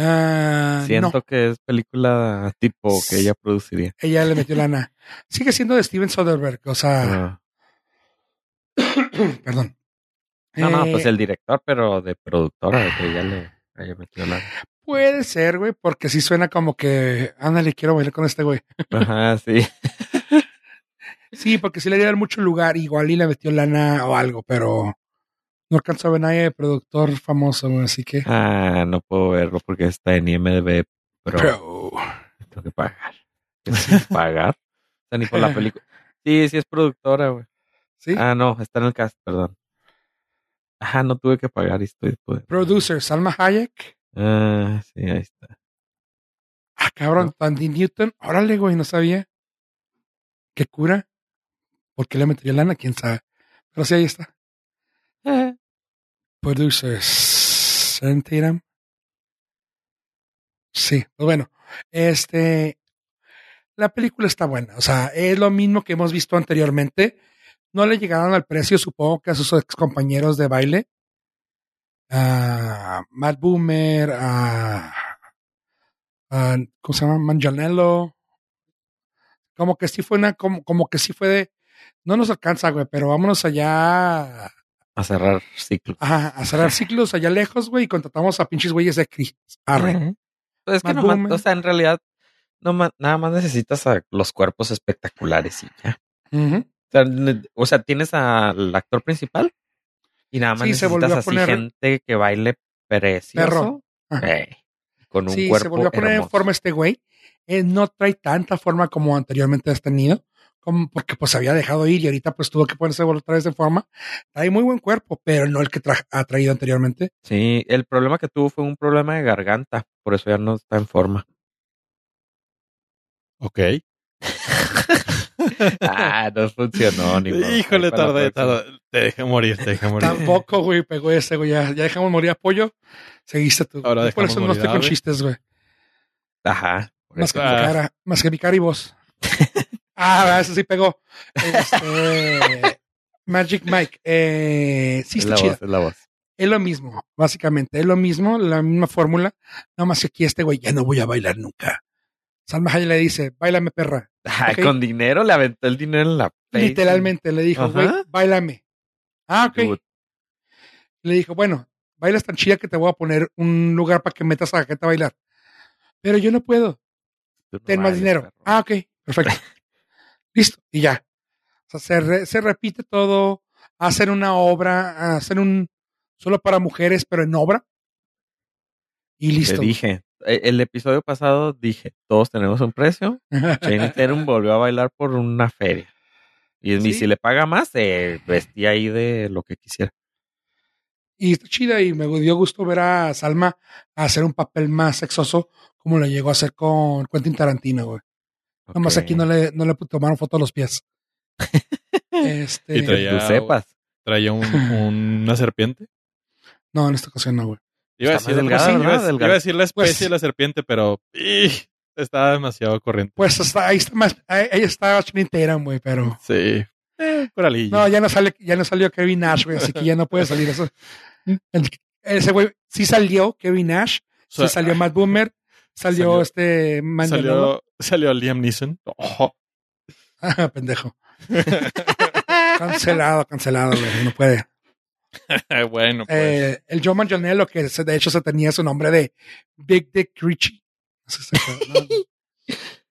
Ah, Siento no, que es película tipo que ella produciría. ella le metió lana. Sigue siendo de Steven Soderbergh, o sea, Ah. perdón. No, no, Eh, pues el director, pero de productora, de que ella le haya metido la. Puede ser, güey, porque sí suena como que, ándale, quiero bailar con este güey. Ajá, sí. Sí, porque sí le dieron mucho lugar, igual y le metió lana o algo, pero no alcanzó a ver nadie de productor famoso, así que. Ah, no puedo verlo porque está en IMDb, pero Pero, tengo que pagar. ¿Tengo que pagar? Sea, ni por la película. Sí, sí es productora, güey. sí, Ah, no, está en el cast, perdón. Ajá, no tuve que pagar y estoy. producer Salma Hayek. Ah, sí, ahí está. Ah, cabrón. Tandy Newton. Órale, güey, no sabía. ¿Qué cura? ¿Por qué le metió lana? ¿Quién sabe? Pero sí, ahí está. Producers. Sharon Tatum. Sí, pues bueno. Este. La película está buena. O sea, es lo mismo que hemos visto anteriormente. No le llegaron al precio, supongo que a sus ex compañeros de baile. A Matt Boomer, a. ¿Cómo se llama? Manganiello. Como que sí fue una. Como, como que sí fue de. No nos alcanza, güey, pero vámonos allá A cerrar ciclo. Ajá, a cerrar ciclos allá lejos, güey, y contratamos a pinches güeyes de Cris. Arre. Pues es que nomás- o sea, en realidad, no ma- nada más necesitas a los cuerpos espectaculares y ya. O sea, ne- o sea, tienes al actor principal y nada más Sí, necesitas a así poner- gente que baile precioso. Eh, con un Sí, cuerpo se volvió a poner en forma este güey. Eh, no trae tanta forma como anteriormente has tenido, como porque pues se había dejado ir y ahorita pues tuvo que ponerse otra vez en forma. Trae muy buen cuerpo, pero no el que tra- ha traído anteriormente. Sí, el problema que tuvo fue un problema de garganta, por eso ya no está en forma. Ok. ah, no funcionó ni. Híjole, tardé, tardé. Te dejé morir, te dejé morir. Tampoco, güey, pegó ese, güey. Ya, ya dejamos morir apoyo. Seguiste tú. Ahora por eso no morir estoy a con chistes, güey. Ajá. Más que mi Ah. cara, más que mi cara y voz. ah, eso sí pegó. Este, Magic Mike. Eh, sí, es está la chida. voz, es la voz. Es lo mismo, básicamente. Es lo mismo, la misma fórmula. Nada más que aquí este güey ya no voy a bailar nunca. Salma Hayek le dice, bailame perra. Ok. Con dinero le aventó el dinero en la face. Literalmente le dijo, güey, bailame. Ah, ok. Le dijo, bueno, bailas tan chida que te voy a poner un lugar para que metas a la gente a bailar. Pero yo no puedo. no Ten más dinero. perro. Ah, ok, perfecto. Listo, y ya. O sea, se, re- se repite todo. Hacen una obra, hacen un solo para mujeres, pero en obra. Y Te listo. dije. eh, El episodio pasado dije, todos tenemos un precio. Channing Tatum volvió a bailar por una feria. Y, y Sí. si le paga más, se vestía ahí de lo que quisiera. y está chida y me dio gusto ver a Salma hacer un papel más sexoso como lo llegó a hacer con Quentin Tarantino, güey. Nomás Ok. aquí no le, no le tomaron foto a los pies. este, Y traía- Tú sepas. Traía un- una serpiente. no, en esta ocasión no, güey. Iba a, Está decir, más delgada, iba a- ¿verdad? iba a decir la especie Pues- de la serpiente, pero ¡ih! estaba demasiado corriente. Pues hasta ahí está más, ahí ahí está Tatum, güey, pero Sí. Eh, coralillo. no, ya no sale, ya no salió Kevin Nash, güey, así que ya no puede salir eso. El- ese güey sí salió Kevin Nash, O sea, sí salió Matt Boomer, salió, salió- este Manganiello. salió, salió Liam Neeson. Oh, Ah, pendejo. cancelado, cancelado, güey, no puede. bueno, pues. Eh, el Joe Manganiello, que se- de hecho se tenía su nombre de Big Dick Richie.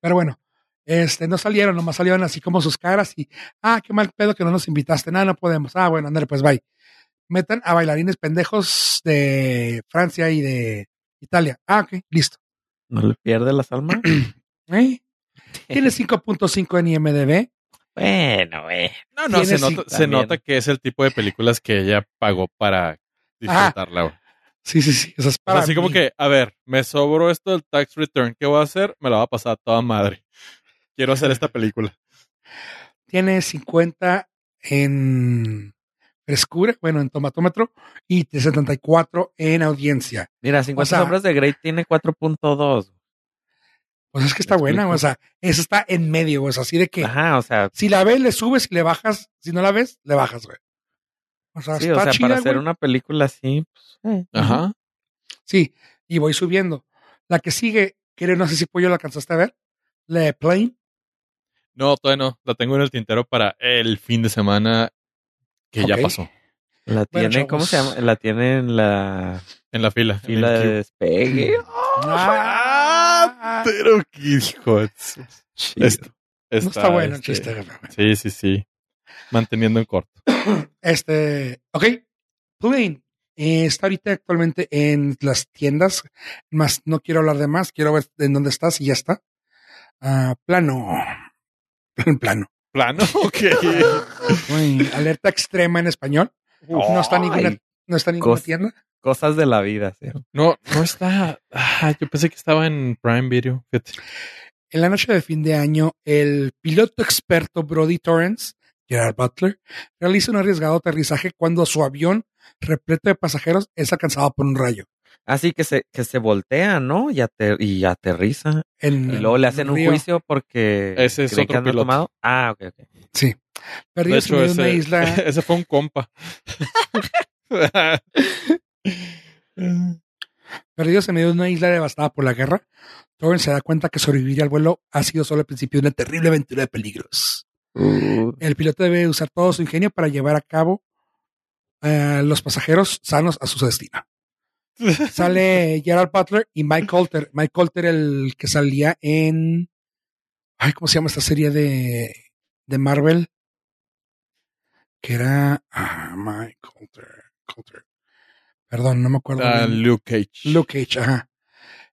Pero bueno, este, no salieron, nomás salieron así como sus caras y, ah, qué mal pedo que no nos invitaste, nada, no podemos. Ah, bueno, ándale, pues bye. Metan a bailarines pendejos de Francia y de Italia. Ah, ok, listo. ¿No le pierde las almas? ¿Eh? Tiene 5.5 en IMDB. bueno, güey. No, no, se nota, se nota que es el tipo de películas que ella pagó para disfrutarla. güey. Sí, sí, sí. Eso es para así como que, a ver, me sobró esto del tax return. ¿Qué voy a hacer? Me la va a pasar a toda madre. Quiero hacer esta película. tiene 50 en frescura, bueno, en tomatómetro, y 74 en audiencia. Mira, 50 O sea- sombras de Grey tiene 4.2. Pues es que está Me buena, explico. o sea, eso está en medio, o sea, así de que Ajá, o sea, si la ves, le subes y le bajas, si no la ves, le bajas, güey. O sea, sí, está o sea, chida, para hacer güey. una película así, pues, eh. Ajá. Sí, y voy subiendo. La que sigue, que no sé si Pollo la alcanzaste a ver, la de Plane. No, todavía no. La tengo en el tintero para el fin de semana que ya pasó. La Bueno, tiene, ¿cómo se llama? La tiene en la En la fila. fila de despegue. Ah, Pero qué hijo Chido. Esto. no está bueno el este, chiste. Sí, sí, sí. Manteniendo en corto. Este, ok, Plane eh, está ahorita actualmente en las tiendas, más no quiero hablar de más, quiero ver en dónde estás y ya está. Ah, plano, plano. Plano, ok. Uy, alerta extrema en español. No está ninguna, no está ninguna cos- tienda. Cosas de la vida, sí. No, no está. Ah, yo pensé que estaba en Prime Video. Fíjate. En la noche de fin de año, el piloto experto Brody Torrance, Gerard Butler, realiza un arriesgado aterrizaje cuando su avión, repleto de pasajeros, es alcanzado por un rayo. Así que se, que se voltea, ¿no? Y, ater- y aterriza. En, Y luego le hacen un río. juicio porque Ese es otro que tomado. Ah, ok, ok. Sí. De Perdidos en hecho, medio de una ese, isla. ese fue un compa. Perdidos en medio de una isla devastada por la guerra, Torrance se da cuenta que sobrevivir al vuelo ha sido solo el principio de una terrible aventura de peligros. Uh, El piloto debe usar todo su ingenio para llevar a cabo a los pasajeros sanos a su destino. Sale Gerald Butler y Mike Colter. Mike Colter, el que salía en. Ay, ¿cómo se llama esta serie de, de Marvel? Que era. Ah, Mike Colter. Colter. Perdón, no me acuerdo. Ah, bien. Luke Cage. Luke Cage, ajá.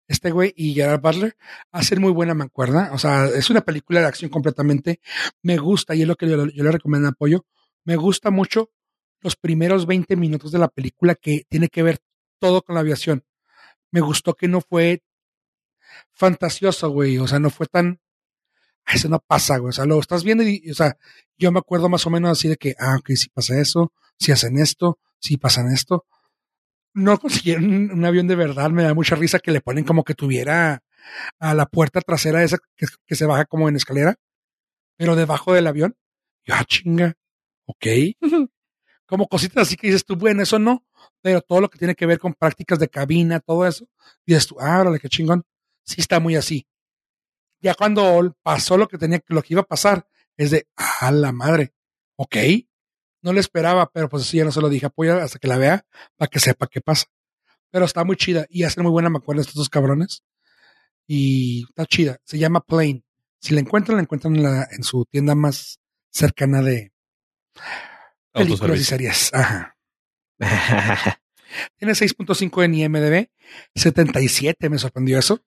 Este güey y Gerard Butler hacen muy buena mancuerna. O sea, es una película de acción completamente. Me gusta, y es lo que yo, yo le recomiendo apoyo. Me gusta mucho los primeros 20 minutos de la película que tiene que ver todo con la aviación. Me gustó que no fue fantasioso, güey. O sea, no fue tan. "Ah, Eso no pasa, güey. O sea, lo estás viendo y, o sea, yo me acuerdo más o menos así de que, ah, ok, si pasa eso, si hacen esto, si pasan esto no consiguieron un, avión de verdad. Me da mucha risa que le ponen como que tuviera a la puerta trasera esa que, se baja como en escalera, pero debajo del avión. Y, ah, chinga. Ok. Como cositas así que dices tú, bueno, eso no, pero todo lo que tiene que ver con prácticas de cabina, todo eso, dices tú, ah, órale, qué chingón. Sí está muy así. Ya cuando pasó lo que tenía, lo que iba a pasar, es de, ah, la madre. Ok. No le esperaba, pero pues sí, ya no se lo dije, apoya hasta que la vea para que sepa qué pasa. Pero está muy chida y hacen muy buena mancuerna estos dos cabrones. Y está chida. Se llama Plane. Si la encuentran, la encuentran en su tienda más cercana de películas y series. Ajá. Tiene 6.5 en IMDB, 77, me sorprendió eso.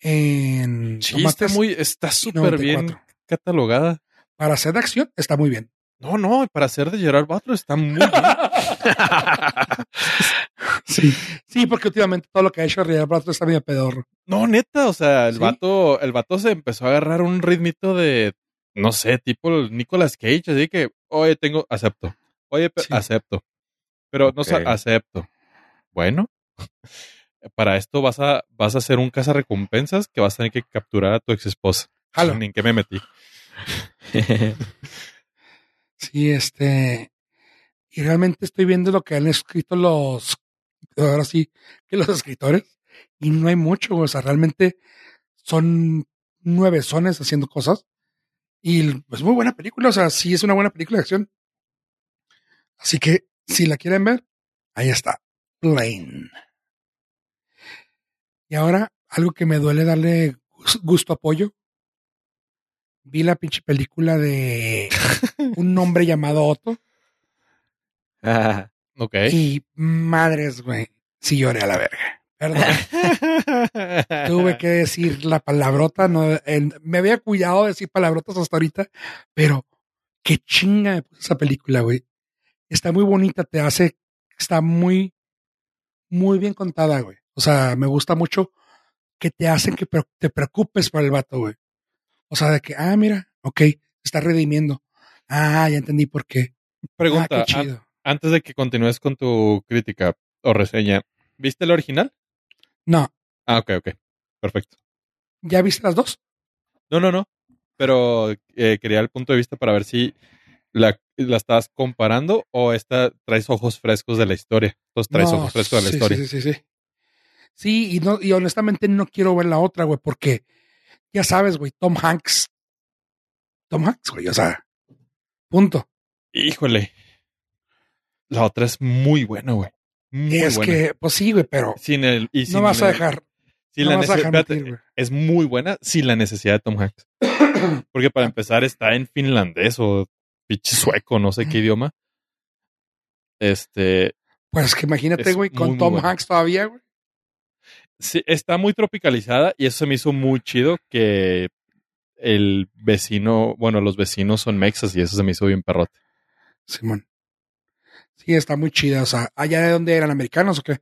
En Sí, está muy, está súper bien 94. catalogada. Para hacer de acción, está muy bien. No, no, para ser de Gerard Butler está muy bien. Sí. Sí, porque últimamente todo lo que ha hecho Real Butler está medio pedorro. No, neta, o sea, el ¿Sí? vato, el vato se empezó a agarrar un ritmito de, no sé, tipo Nicolas Cage, así que, oye, tengo, acepto. Oye, Sí. acepto. Pero no sé, Ok. acepto. Bueno, para esto vas a, vas a hacer un recompensas que vas a tener que capturar a tu ex esposa. Jalo. ¿En qué me metí? Sí, este. Y realmente estoy viendo lo que han escrito los. Ahora sí, que los escritores. Y no hay mucho, o sea, realmente son nueve sones haciendo cosas. Y es muy buena película, o sea, sí es una buena película de acción. Así que Si la quieren ver, ahí está. Plane. Y ahora, algo que me duele darle gus- gusto apoyo. Vi la pinche película de un hombre llamado Otto. Ah, Ok. Y madres, güey. Sí lloré a la verga. Perdón. Tuve que decir la palabrota. No, me había cuidado de decir palabrotas hasta ahorita, pero qué chinga me puso esa película, güey. Está muy bonita, te hace, está muy, muy bien contada, güey. O sea, me gusta mucho que te hacen que te preocupes por el vato, güey. O sea, de que, ah, mira, ok, se está redimiendo. Ah, ya entendí por qué. Pregunta, Ah, qué an- chido. antes de que continúes con tu crítica o reseña, ¿viste el original? No, Ah, ok, ok. Perfecto. ¿ya viste las dos? No, no, no. Pero eh, quería el punto de vista para ver si la, la estás comparando o esta traes ojos frescos de la historia. Entonces traes No, ojos frescos de la sí, historia. Sí, sí, sí, sí. Sí, y, no, y honestamente no quiero ver la otra, güey, porque ya sabes, güey, Tom Hanks. Tom Hanks, güey, o sea, punto. Híjole. La otra es muy buena, güey. Muy es buena. que, pues sí, güey, pero Sin el, y sin no vas a dejar. sin no la vas a dejar mentir, es muy buena sin la necesidad de Tom Hanks. Porque para empezar está en finlandés o pinche sueco, no sé qué idioma. Este, Pues que imagínate, güey, con muy Tom. Hanks todavía, güey. sí, está muy tropicalizada y eso se me hizo muy chido que el vecino, bueno, los vecinos son mexas y eso se me hizo bien perrote. Simón. Sí, está muy chida. O sea, ¿allá de dónde eran americanos o qué?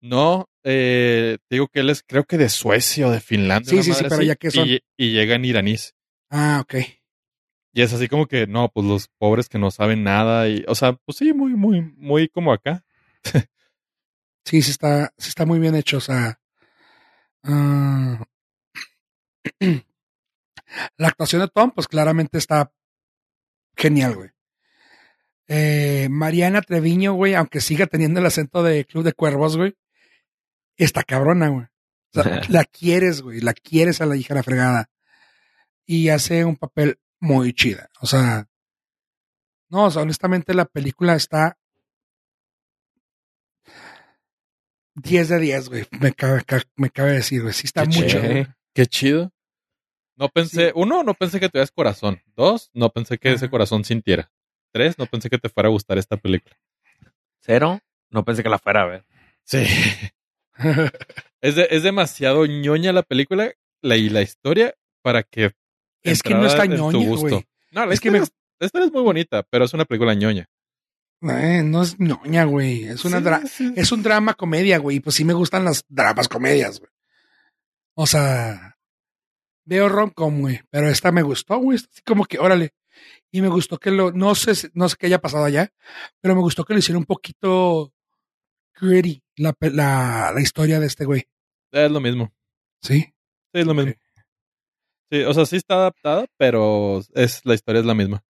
No, eh, te digo que él es creo que de Suecia o de Finlandia. Sí, sí, sí, pero ya que son. Y, y llegan iraníes. Ah, ok. Y es así como que, no, pues los pobres que no saben nada y, o sea, pues sí, muy, muy, muy como acá. Sí, sí está, sí está muy bien hecho. O sea, ah, la actuación de Tom, pues claramente está genial, güey. Eh, Mariana Treviño, güey, aunque siga teniendo el acento de Club de Cuervos, güey, está cabrona, güey. O sea, la quieres, güey, la quieres a la hija de la fregada. Y hace un papel muy chida. O sea, no, o sea, honestamente la película está 10 de 10, güey. Me cabe, ca- me cabe decir, güey. Sí está Qué mucho. chido. Qué chido. No pensé, Sí. uno, no pensé que tuvieras corazón. Dos, no pensé que ese corazón sintiera. Tres, no pensé que te fuera a gustar esta película. Cero. No pensé que la fuera a ver. Sí. Es, de- es demasiado ñoña la película la, y la historia para que. es que no está en tu ñoña, gusto. güey. No, la Es que me- es, la historia es muy bonita, pero es una película ñoña. Eh, no es ñoña, güey. Es una Sí, dra- sí. es un drama comedia, güey. y Pues sí me gustan las dramas comedias, güey. O sea, veo rom-com, güey. Pero esta me gustó, güey. Así como que, órale. Y me gustó que lo, no sé, no sé qué haya pasado allá, pero me gustó que lo hiciera un poquito gritty, la, la, la historia de este güey. Es lo mismo. Sí. Sí, es lo mismo. Sí, o sea, sí está adaptada, pero es, la historia es la misma.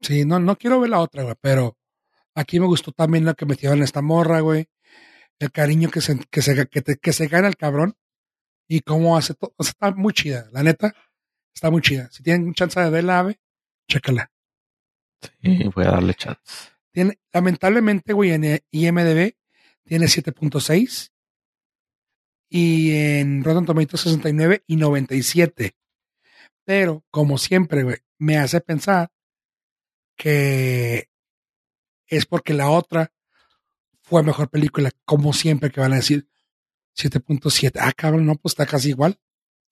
Sí, no, no quiero ver la otra, güey, pero aquí me gustó también lo que metieron en esta morra, güey. El cariño que se, que se, que te- que se gana el cabrón y cómo hace todo. O sea, está muy chida, la neta. Está muy chida. Si tienen chance de verla, ave, chécala. Sí, voy a darle chance. Tiene, lamentablemente, güey, en IMDB tiene 7.6 y en Rotten Tomatoes 69 y 97. Pero, como siempre, güey, me hace pensar que es porque la otra fue mejor película, como siempre que van a decir 7.7. Ah, cabrón, no, pues está casi igual.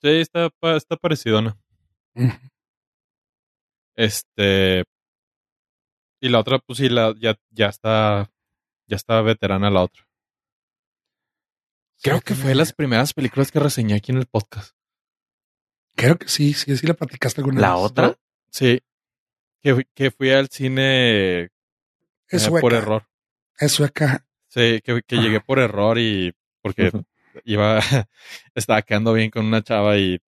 Sí, está, está parecidona. Ujú. Este. Y la otra, pues sí, la, ya, ya está. Ya está veterana la otra. Creo Sí, que fue de las primeras películas que reseñé aquí en el podcast. Creo que sí, sí, sí la platicaste alguna ¿La vez. otra? Sí. Que, fui- que fui al cine Es eh, por error. Es sueca. Sí, que, que llegué por error y porque iba, estaba quedando bien con una chava y,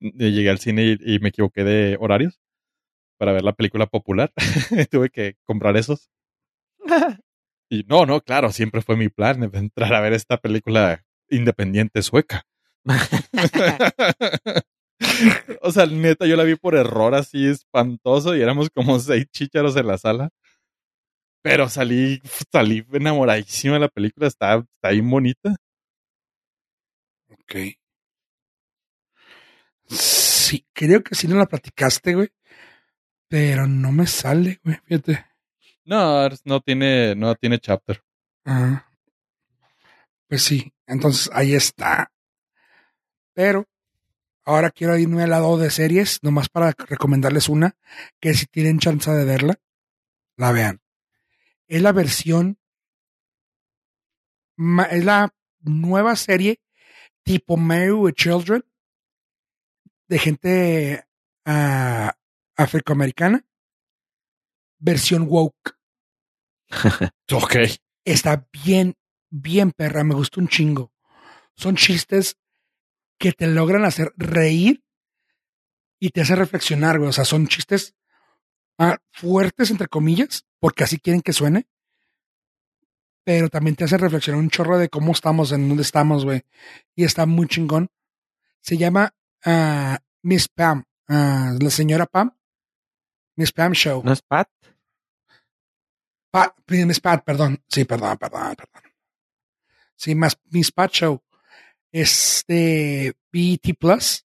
y llegué al cine y, y me equivoqué de horarios para ver la película popular. Tuve que comprar esos. Y no, no, claro, siempre fue mi plan de entrar a ver esta película independiente sueca. o sea, neta, yo la vi por error así espantoso y éramos como seis chícharos en la sala. Pero salí, salí enamoradísimo de la película. Está, está bien bonita. Ok. Sí, creo que sí no la platicaste, güey. Pero no me sale, güey. Fíjate. No, no tiene, no tiene chapter. Ah. Pues sí, entonces ahí está. Pero ahora quiero irme al lado de series, nomás para recomendarles una que si tienen chance de verla, la vean. Es la versión, es la nueva serie tipo Married with Children de gente ah, afroamericana, versión woke. Ok. está bien, bien perra, me gustó un chingo. Son chistes que te logran hacer reír y te hacen reflexionar, güey. O sea, son chistes ah, fuertes, entre comillas, porque así quieren que suene. Pero también te hacen reflexionar un chorro de cómo estamos, en dónde estamos, güey. Y está muy chingón. Se llama ah, Miss Pam, ah, la señora Pam. Miss Pam Show. ¿No es Pat? Pat, Miss Pat, perdón. Sí, perdón, perdón, perdón. Sí, más Miss Pat Show. Es de BET Plus.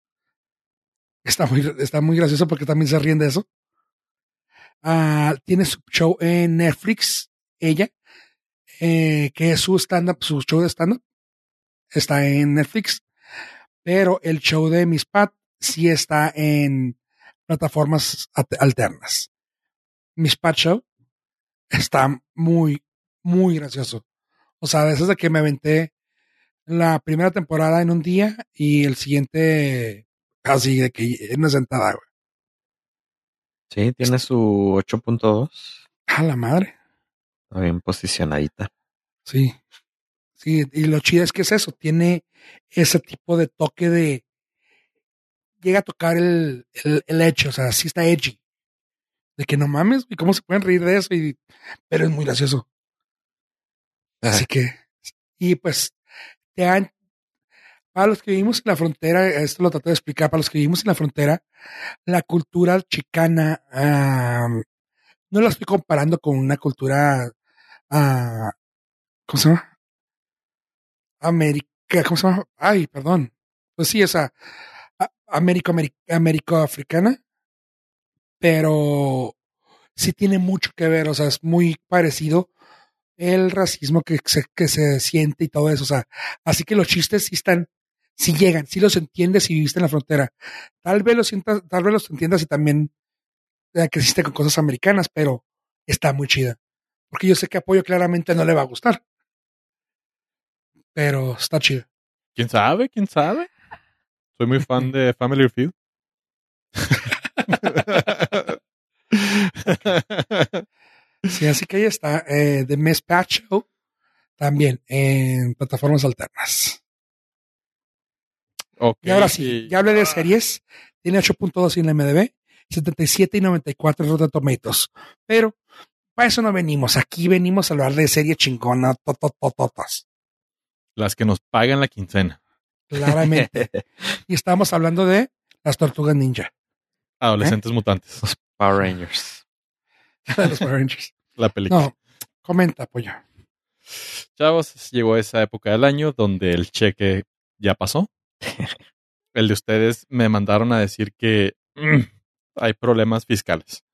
Está muy, está muy gracioso porque también se ríen de eso. Ah, tiene su show en Netflix, ella, eh, que es su stand-up, su show de stand-up. Está en Netflix. Pero el show de Miss Pat sí está en plataformas at- alternas. Miss Pat Show está muy, muy gracioso. O sea, de esas de que me aventé la primera temporada en un día y el siguiente así de que en una sentada, güey. Sí, tiene su 8.2. A la madre. Está bien posicionadita. Sí. Sí, y lo chido es que es eso, tiene ese tipo de toque de. Llega a tocar el, el, el hecho, o sea, sí está edgy. De que no mames, y cómo se pueden reír de eso, y, pero es muy gracioso. Así que, y pues, te han, para los que vivimos en la frontera, esto lo trato de explicar, para los que vivimos en la frontera, la cultura chicana, no la estoy comparando con una cultura, ah, ¿cómo se llama? América, ¿cómo se llama? Ay, perdón. Pues sí, esa Américo, Américo africana, pero sí tiene mucho que ver, o sea, es muy parecido el racismo que se, que se siente y todo eso, o sea, así que los chistes sí están, sí llegan, sí los entiendes si viviste en la frontera. Tal vez los sientas, tal vez los entiendas y también eh, creciste con cosas americanas, pero está muy chida. Porque yo sé que apoyo claramente no le va a gustar. Pero está chido. ¿Quién sabe? ¿Quién sabe? Soy muy fan de Family Feud. Sí, así que ahí está. Eh, The Miss Pat Show también en plataformas alternas. Ok, Y ahora sí, ya hablé de series. Tiene 8.2 en la MDB, 77 y 94 en Rotten Tomatoes. Pero para eso no venimos. Aquí venimos a hablar de series chingona, tototototas. Las que nos pagan la quincena. Claramente. y estamos hablando de las tortugas ninja. Adolescentes mutantes. Power Rangers. los Power Rangers. La película. No, comenta, pollo. Chavos, llegó esa época del año donde el cheque ya pasó. El de ustedes me mandaron a decir que mm, hay problemas fiscales,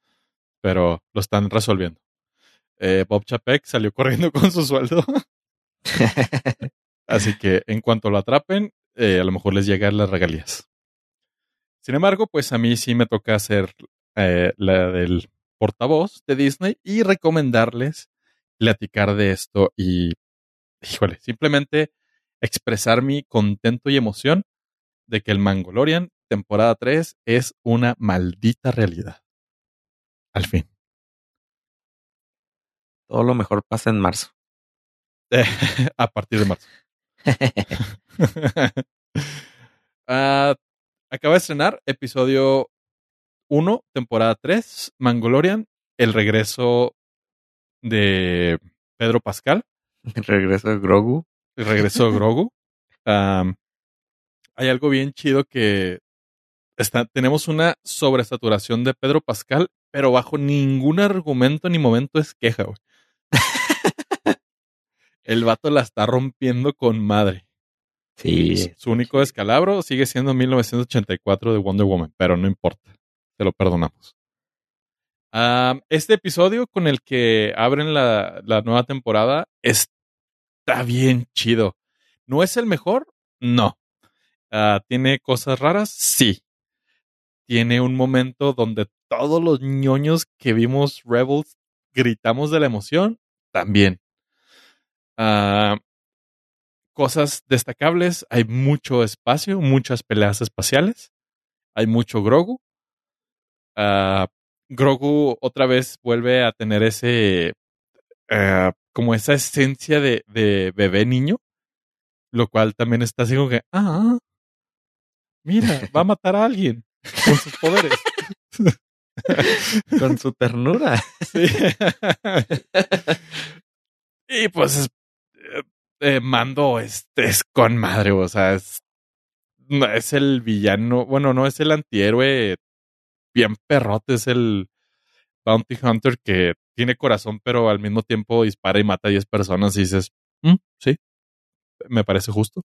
pero lo están resolviendo. Eh, Bob Chapek salió corriendo con su sueldo, así que en cuanto lo atrapen, eh, a lo mejor les llegan las regalías. Sin embargo, pues a mí sí me toca hacer eh, la del portavoz de Disney y recomendarles platicar de esto y, híjole, simplemente expresar mi contento y emoción de que el Mangolorian temporada 3 es una maldita realidad. Al fin. Todo lo mejor pasa en marzo. a partir de marzo. Ah, acaba de estrenar episodio 1, temporada 3, Mangolorian, el regreso de Pedro Pascal, El regreso de Grogu. el regreso de Grogu. Hay algo bien chido que está, tenemos una sobresaturación de Pedro Pascal, pero bajo ningún argumento ni momento es queja, güey. El vato la está rompiendo con madre. Sí. Su único descalabro sigue siendo 1984 de Wonder Woman, pero no importa. Se lo perdonamos. Este episodio con el que abren la, la nueva temporada está bien chido. ¿No es el mejor? No. Ah, ¿Tiene cosas raras? Sí. Tiene un momento donde todos los ñoños que vimos Rebels gritamos de la emoción. También. Ah, cosas destacables. Hay mucho espacio, muchas peleas espaciales. Hay mucho Grogu. Ah, Grogu otra vez vuelve a tener ese. ah, como esa esencia de, de bebé niño. Lo cual también está así como que. Ah, mira, va a matar a alguien con sus poderes. Con su ternura. Sí. y pues es- eh, Mando es, es con madre, o sea, es, es el villano, bueno, no es el antihéroe bien perrote, es el Bounty Hunter que tiene corazón, pero al mismo tiempo dispara y mata a 10 personas y dices, "Mm, sí, me parece justo.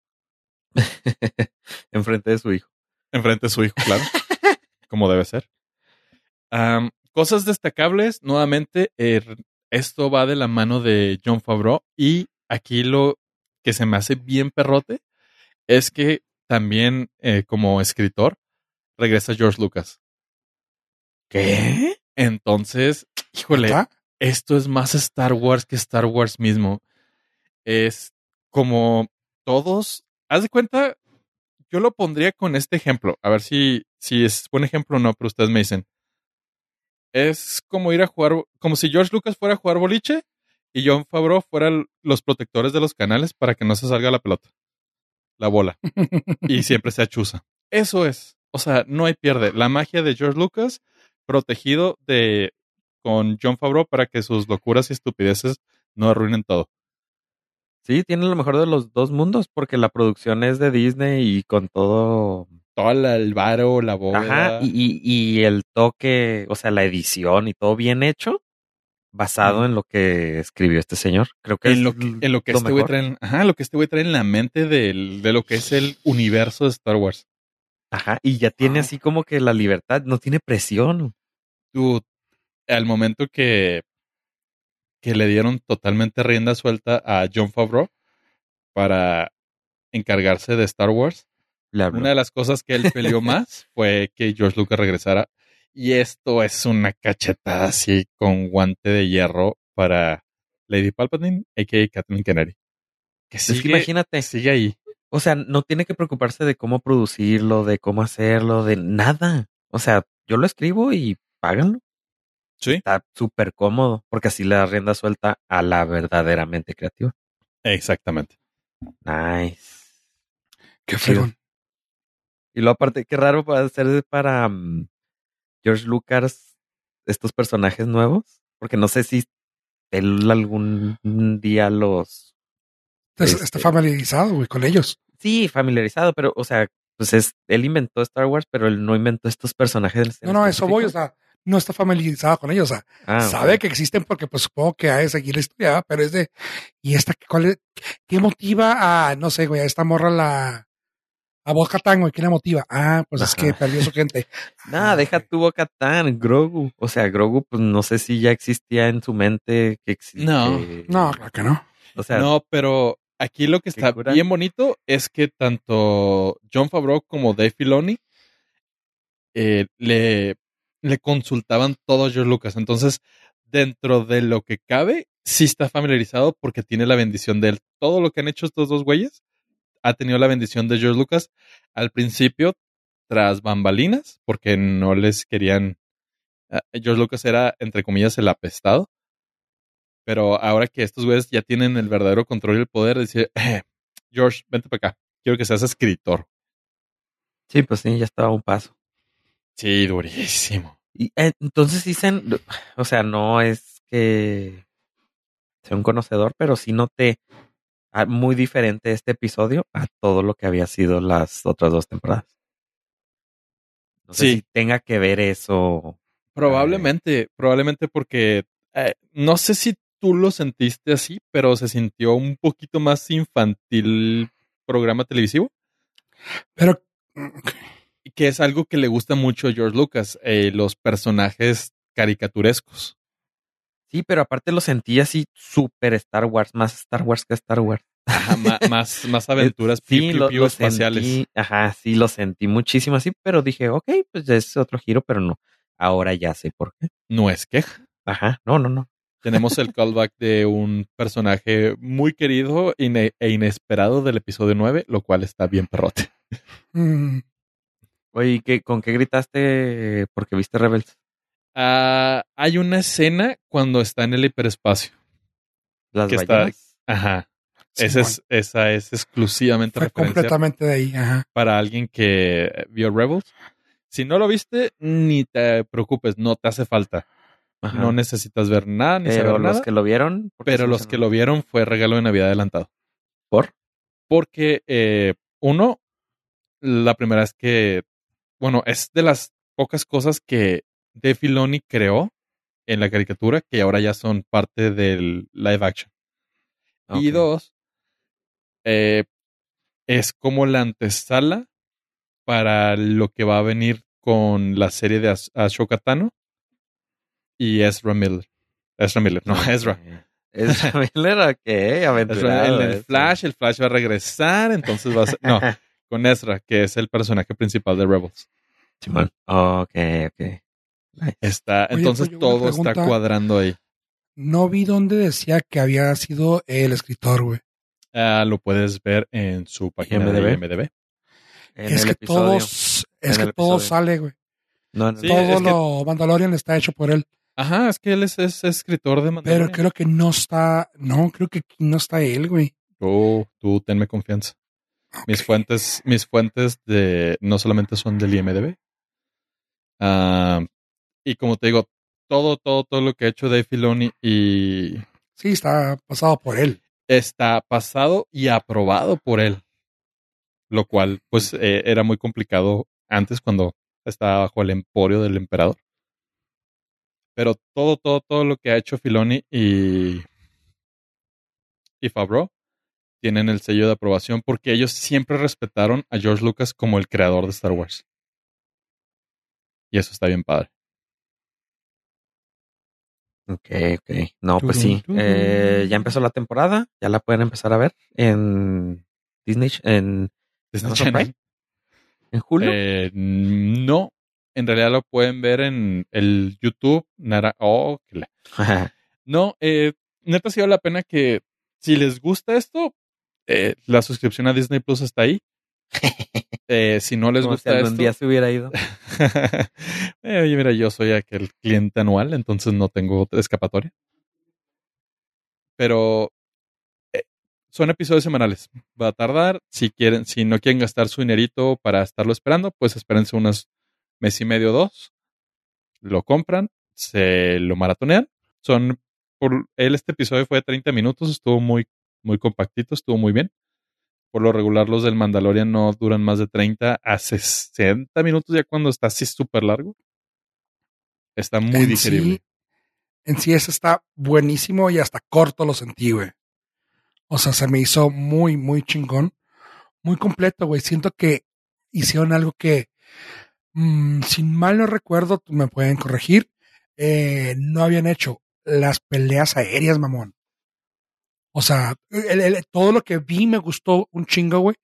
Enfrente de su hijo. Enfrente de su hijo, claro. como debe ser. Cosas destacables, nuevamente, eh, esto va de la mano de John Favreau y aquí lo que se me hace bien perrote es que también eh, como escritor regresa George Lucas. ¿Qué? Entonces, híjole, ¿Está? esto es más Star Wars que Star Wars mismo. Es como todos, haz de cuenta, yo lo pondría con este ejemplo, a ver si, si es buen ejemplo o no, pero ustedes me dicen. Es como ir a jugar, como si George Lucas fuera a jugar boliche y John Favreau fueran los protectores de los canales para que no se salga la pelota, la bola, y siempre sea chuza. Eso es, o sea, no hay pierde. La magia de George Lucas protegido de con John Favreau para que sus locuras y estupideces no arruinen todo. Sí, tiene lo mejor de los dos mundos porque la producción es de Disney y con todo. Todo el varo, la boda. Ajá, y, y, y el toque, o sea, la edición y todo bien hecho, basado en lo que escribió este señor. Creo que en es lo que, en lo que lo este güey trae, en- ajá, lo que este güey trae en la mente del- de lo que es el universo de Star Wars. Ajá, y ya tiene así como que la libertad, no tiene presión. Tú, al momento que, que le dieron totalmente rienda suelta a John Favreau para encargarse de Star Wars. Una de las cosas que él peleó más fue que George Lucas regresara. Y esto es una cachetada así con guante de hierro para Lady Palpatine, a.k.a. Kathleen Kennedy. Que Es sigue, que imagínate, sigue ahí. o sea, no tiene que preocuparse de cómo producirlo, de cómo hacerlo, de nada. O sea, yo lo escribo y páganlo. Sí, Está súper cómodo porque así le da rienda suelta a la verdaderamente creativa. exactamente. Nice. Qué fregón. Y lo aparte, qué raro para mm, George Lucas estos personajes nuevos, porque no sé si él algún día los Es- Este- Está familiarizado, güey, con ellos. sí familiarizado, pero o sea, pues es él inventó Star Wars, pero él no inventó estos personajes. No, no, eso voy, o sea, no está familiarizado con ellos, o sea, Ah, sabe que existen porque pues supongo que ha de seguir la historia, ¿verdad? pero es de, ¿y esta cuál es? ¿Qué motiva a, no sé, güey, a esta morra la, a Boca Catán, güey, ¿qué la motiva? Ah, pues es que perdió su gente. Nada, deja tu Boca Tan, Grogu. O sea, Grogu, pues no sé si ya existía en su mente que existe. No, No, claro que no. O sea, no, pero aquí lo que está cura. bien bonito es que tanto John Favreau como Dave Filoni eh, le, le consultaban todo a George Lucas. Entonces, dentro de lo que cabe, sí está familiarizado porque tiene la bendición de él. Todo lo que han hecho estos dos güeyes ha tenido la bendición de George Lucas al principio, tras bambalinas, porque no les querían. ah, George Lucas era, entre comillas, el apestado. Pero ahora que estos güeyes ya tienen el verdadero control y el poder, decir, "Eh, George, vente para acá. Quiero que seas escritor. sí, pues sí, ya estaba un paso. Sí, durísimo. Y eh, entonces dicen, o sea, no es que sea un conocedor, pero sí noté muy diferente este episodio a todo lo que había sido las otras dos temporadas. No sé Sí. si tenga que ver eso. Probablemente, probablemente porque eh, no sé si tú lo sentiste así, pero se sintió un poquito más infantil programa televisivo. Pero Que es algo que le gusta mucho a George Lucas, eh, los personajes caricaturescos. Sí, pero aparte lo sentí así súper Star Wars, más Star Wars que Star Wars. Ajá, más, más aventuras Sí, piu, piu, lo, piu lo espaciales. sentí, ajá, sí, lo sentí muchísimo así, pero dije, ok, pues ya es otro giro, pero no. Ahora ya sé por qué. No es queja. Ajá, no, no, no. Tenemos el callback de un personaje muy querido e inesperado del episodio 9, lo cual está bien perrote. Oye, ¿y qué, ¿con qué gritaste porque viste Rebels? Ah, hay una escena cuando está en el hiperespacio. Las Que está-. Ajá. Esa es, esa es exclusivamente fue referencia completamente de ahí. Ajá. para alguien que vio Rebels. Si no lo viste, ni te preocupes, no te hace falta. Ajá. No necesitas ver nada ni pero saber los nada. que lo vieron. ¿por qué pero los que lo vieron fue regalo de Navidad adelantado. ¿Por? Porque, eh, uno, la primera es que, bueno, es de las pocas cosas que Dave Filoni creó en la caricatura que ahora ya son parte del live action. Y dos, eh, es como la antesala para lo que va a venir con la serie de As- Ashoka Tano y Ezra Miller. Ezra Miller, no. Ezra. Ezra Miller, ok, Ezra aventurado. en el eso. Flash, el Flash va a regresar, entonces va a ser, no, con Ezra, que es el personaje principal de Rebels. Simón. Ok, ok. Está, Oye, entonces todo está cuadrando ahí. No vi dónde decía que había sido el escritor, güey. Ah, lo puedes ver en su página de IMDb. En es el que episodio. todos, es En que todo sale, güey. No, no, Sí, todo que- lo Mandalorian está hecho por él. Ajá, es que él es, es escritor de Pero Mandalorian. creo que no está, no, creo que no está él, güey. Tú, tú tenme confianza. Mis fuentes, mis fuentes de no solamente son del IMDB. Ah, y como te digo, todo, todo, todo lo que ha hecho Dave Filoni y Sí, está pasado por él. está pasado y aprobado por él. Lo cual, pues, eh, era muy complicado antes cuando estaba bajo el emporio del emperador. Pero todo, todo, todo lo que ha hecho Filoni y, y Favreau tienen el sello de aprobación porque ellos siempre respetaron a George Lucas como el creador de Star Wars. Y eso está bien padre. Ok, ok. No, pues sí. Eh, ya empezó la temporada. Ya la pueden empezar a ver en Disney, en, Disney Amazon Channel. Prime? en julio. Eh, no, en realidad lo pueden ver en el YouTube. Nara oh, No, eh, neta sí vale la pena que si les gusta esto, eh, la suscripción a Disney Plus está ahí. Eh, si no les Como si gusta algún esto, día se hubiera ido. Eh, oye, mira, yo soy aquel cliente anual, entonces no tengo escapatoria. Pero eh, son episodios semanales. Va a tardar. Si quieren, si no quieren gastar su dinerito para estarlo esperando, pues espérense unos mes y medio, dos. Lo compran, se lo maratonean. Son por él este episodio fue de 30 minutos, estuvo muy muy compactito, estuvo muy bien. Por lo regular los del Mandalorian no duran más de 30 a 60 minutos ya cuando está así súper largo. Está muy en digerible. Sí, en sí, ese está buenísimo y hasta corto lo sentí, güey. O sea, se me hizo muy, muy chingón. Muy completo, güey. Siento que hicieron algo que, mm, si mal no recuerdo, me pueden corregir, eh, no habían hecho las peleas aéreas, mamón. O sea, todo lo que vi me gustó un chingo, güey.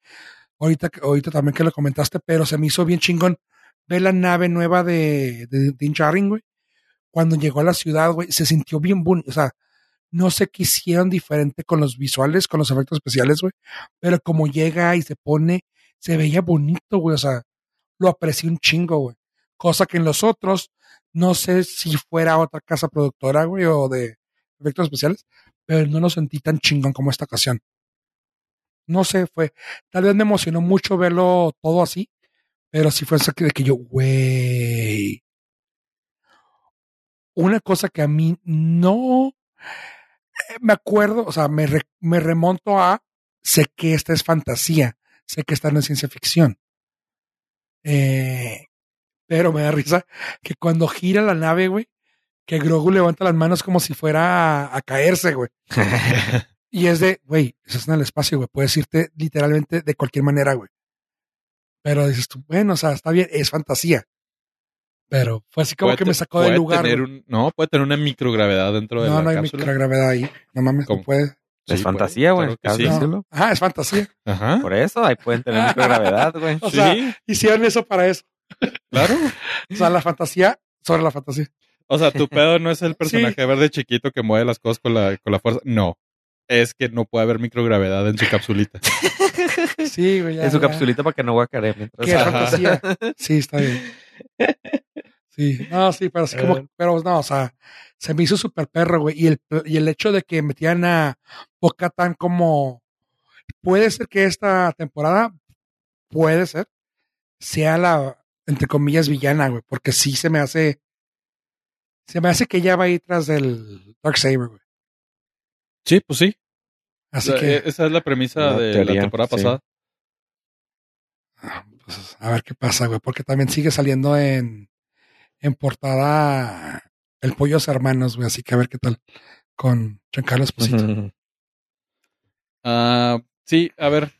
Ahorita, ahorita también que lo comentaste, pero se me hizo bien chingón ver la nave nueva de, de güey. Cuando llegó a la ciudad, güey, se sintió bien bonito. O sea, no sé qué hicieron diferente con los visuales, con los efectos especiales, güey. Pero como llega y se pone, se veía bonito, güey. O sea, lo aprecié un chingo, güey. Cosa que en los otros, no sé si fuera otra casa productora, güey, o de efectos especiales, pero no lo sentí tan chingón como esta ocasión. No sé, fue, tal vez me emocionó mucho verlo todo así, pero sí fue eso que, de que yo, güey. Una cosa que a mí no eh, me acuerdo, o sea, me, re- me remonto a, sé que esta es fantasía, sé que esta no es ciencia ficción. Eh, pero me da risa que cuando gira la nave, güey, que Grogu levanta las manos como si fuera a, a caerse, güey. Y es de, güey, estás en el espacio, güey. Puedes irte literalmente de cualquier manera, güey. Pero dices tú, bueno, o sea, está bien, es fantasía. Pero fue así como Puede que me sacó del lugar. tener güey. un- no, puede tener una microgravedad dentro de No, la no hay cápsula. microgravedad ahí. No mames, ¿Cómo? no puede. Es Sí, fantasía, güey. claro sí. Ajá, es fantasía. Ajá. Por eso, ahí pueden tener microgravedad, güey. O sí, sea, hicieron eso para eso. claro. O sea, la fantasía sobre la fantasía. O sea, tu pedo no es el personaje verde chiquito que mueve las cosas con la, con la fuerza. No. Es que no puede haber microgravedad en su capsulita. Sí, güey. ya, En su ya. capsulita para que no guacare mientras. Fantasía. Sí, está bien. Sí, no, sí, pero así como, Eh. pero no, o sea, se me hizo súper perro, güey. Y el, y el hecho de que metían a Boca tan como, puede ser que esta temporada, puede ser, sea la, entre comillas, villana, güey, porque sí se me hace, se me hace que ella va ahí tras del Darksaber, güey. Sí, pues sí. Así que, e- Esa es la premisa La de teoría, la temporada sí. pasada. pues, a ver qué pasa, güey, porque también sigue saliendo en, en portada el Pollos Hermanos, güey, así que a ver qué tal con Giancarlo Esposito. Ah, sí, a ver.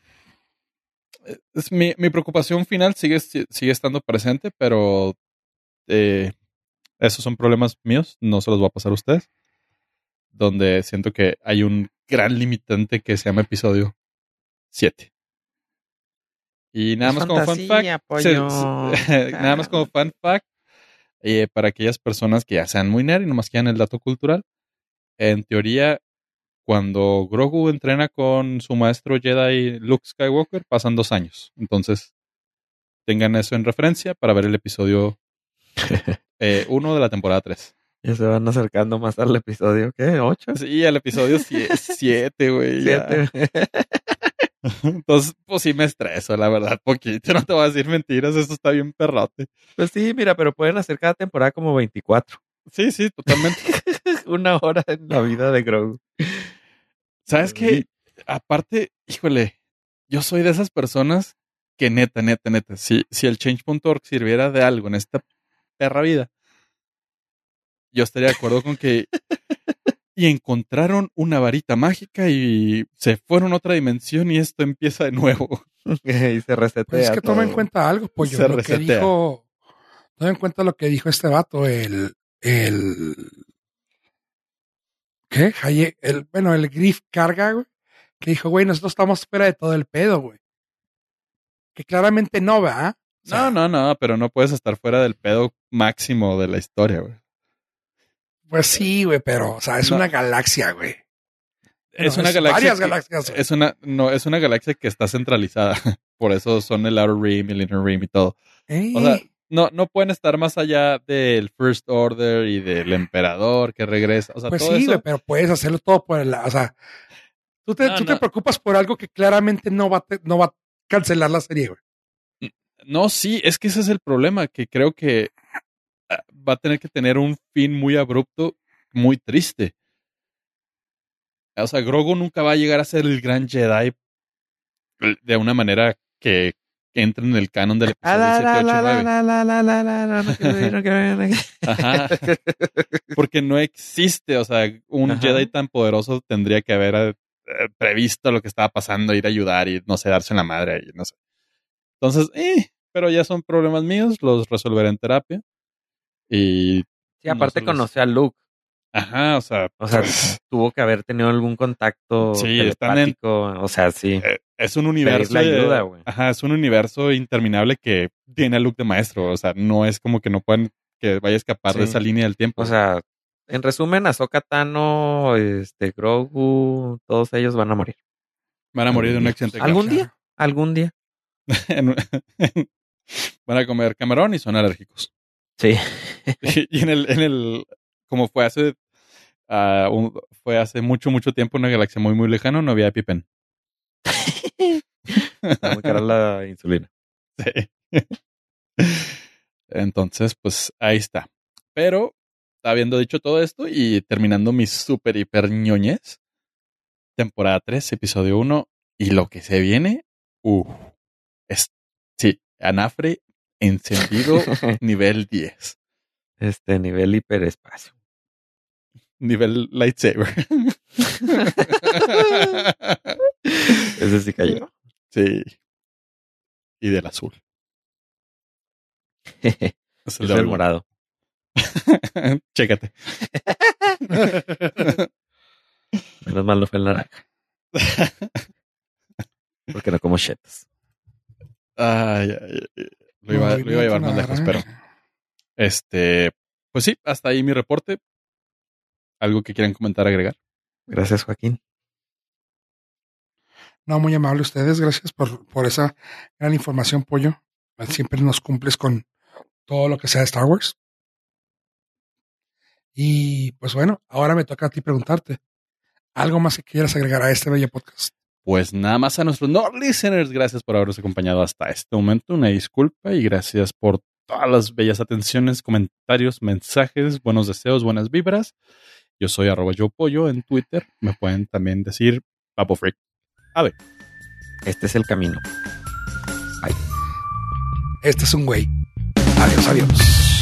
Es mi, mi preocupación final sigue, sigue estando presente, pero eh, esos son problemas míos, no se los va a pasar a ustedes. Donde siento que hay un gran limitante que se llama episodio 7. Y nada más como fantasía, fact, se- nada más como fun fact, eh, para aquellas personas que ya sean muy nerd y nomás quieran el dato cultural, en teoría, cuando Grogu entrena con su maestro Jedi Luke Skywalker, pasan dos años. Entonces, tengan eso en referencia para ver el episodio 1 de la temporada 3. Ya se van acercando más al episodio, ¿qué? ¿Ocho? Sí, al episodio 7, güey. Entonces, pues sí me estreso, la verdad, poquito. No te voy a decir mentiras, esto está bien perrote. Pues sí, mira, pero pueden hacer cada temporada como 24. Sí, sí, totalmente. Una hora en la vida de Grogu. ¿Sabes qué? Aparte, híjole, yo soy de esas personas que neta, neta, neta, si, si el change.org sirviera de algo en esta perra vida, yo estaría de acuerdo con que... Y encontraron una varita mágica y se fueron a otra dimensión y esto empieza de nuevo. y se resetea. Pues es que toma en cuenta algo, pollo. Se lo que dijo, toma en cuenta lo que dijo este vato, el, el, ¿qué? Haye- el, bueno, el Griff Carga, güey, que dijo, güey, nosotros estamos fuera de todo el pedo, güey. Que claramente no, ¿verdad? O sea, No, no, no, pero no puedes estar fuera del pedo máximo de la historia, güey. Pues sí, güey, pero, o sea, es No. una galaxia, güey. Es una galaxia. Varias que- galaxias. güey. Es una, no, es una galaxia que está centralizada. Por eso son el Outer Rim, el Inner Rim y todo. O sea, no, no pueden estar más allá del First Order y del Emperador que regresa. O sea, pues todo sí, eso. güey, pero puedes hacerlo todo por el, o sea, tú te, No, tú te preocupas por algo que claramente no va, a te- no va a cancelar la serie, güey. No, sí, es que ese es el problema, que creo que ah, va a tener que tener un fin muy abrupto, muy triste. O sea, Grogu nunca va a llegar a ser el gran Jedi de una manera que, que entre en el canon del episodio la, 7, la, 8 y la, 9. la, la, la, la, la, la, no quiero ir, no quiero ir, no quiero ir. Ajá. Porque no existe, o sea, un Ajá. Jedi tan poderoso tendría que haber eh, previsto lo que estaba pasando, ir a ayudar y no sé, darse en la madre ahí, no sé. Entonces, eh, pero ya son problemas míos, los resolveré en terapia. Y, Sí, aparte No los- a Luke. ajá, o sea, O sea, tuvo que haber tenido algún contacto Sí, están en- telepático. O sea, sí. eh, es un universo. De-. Ajá, es un universo interminable que tiene a Luke de maestro. O sea, no es como que no pueden, que vaya a escapar de esa línea del tiempo. O sea, en resumen, Ahsoka Tano, este, Grogu, todos ellos van a morir. van a morir de un accidente. de ¿Algún día? ¿Algún día? En- van a comer camarón y son alérgicos. Sí. y en el, en el, como fue hace, ah, un- fue hace mucho, mucho tiempo en una galaxia muy, muy lejana, no había EpiPen. Muy cara la insulina. Sí. Entonces, pues ahí está. Pero, habiendo dicho todo esto y terminando mi super hiper ñoñez, temporada 3, episodio 1, y lo que se viene, uff, es, Anafre encendido nivel 10. Este nivel hiperespacio. Nivel lightsaber. Ese sí cayó. sí. Y del azul. es el morado. Chécate. Menos mal no fue el naranja. Porque no como chetos. Ay, ay, ay. Lo iba, lo iba a llevar más lejos, pero. Este. Pues sí, hasta ahí mi reporte. ¿Algo que quieran comentar, agregar? Gracias, Joaquín. No, muy amable ustedes. Gracias por, por esa gran información, Pollo. Siempre nos cumples con todo lo que sea de Star Wars. Y pues bueno, ahora me toca a ti preguntarte. ¿Algo más que quieras agregar a este bello podcast? Pues nada más a nuestros no listeners, gracias por habernos acompañado hasta este momento. Una disculpa y gracias por todas las bellas atenciones, comentarios, mensajes, buenos deseos, buenas vibras. Yo soy arroba yo pollo en Twitter. Me pueden también decir Papo Freak. Este es el camino. Este es un güey. Adiós, adiós.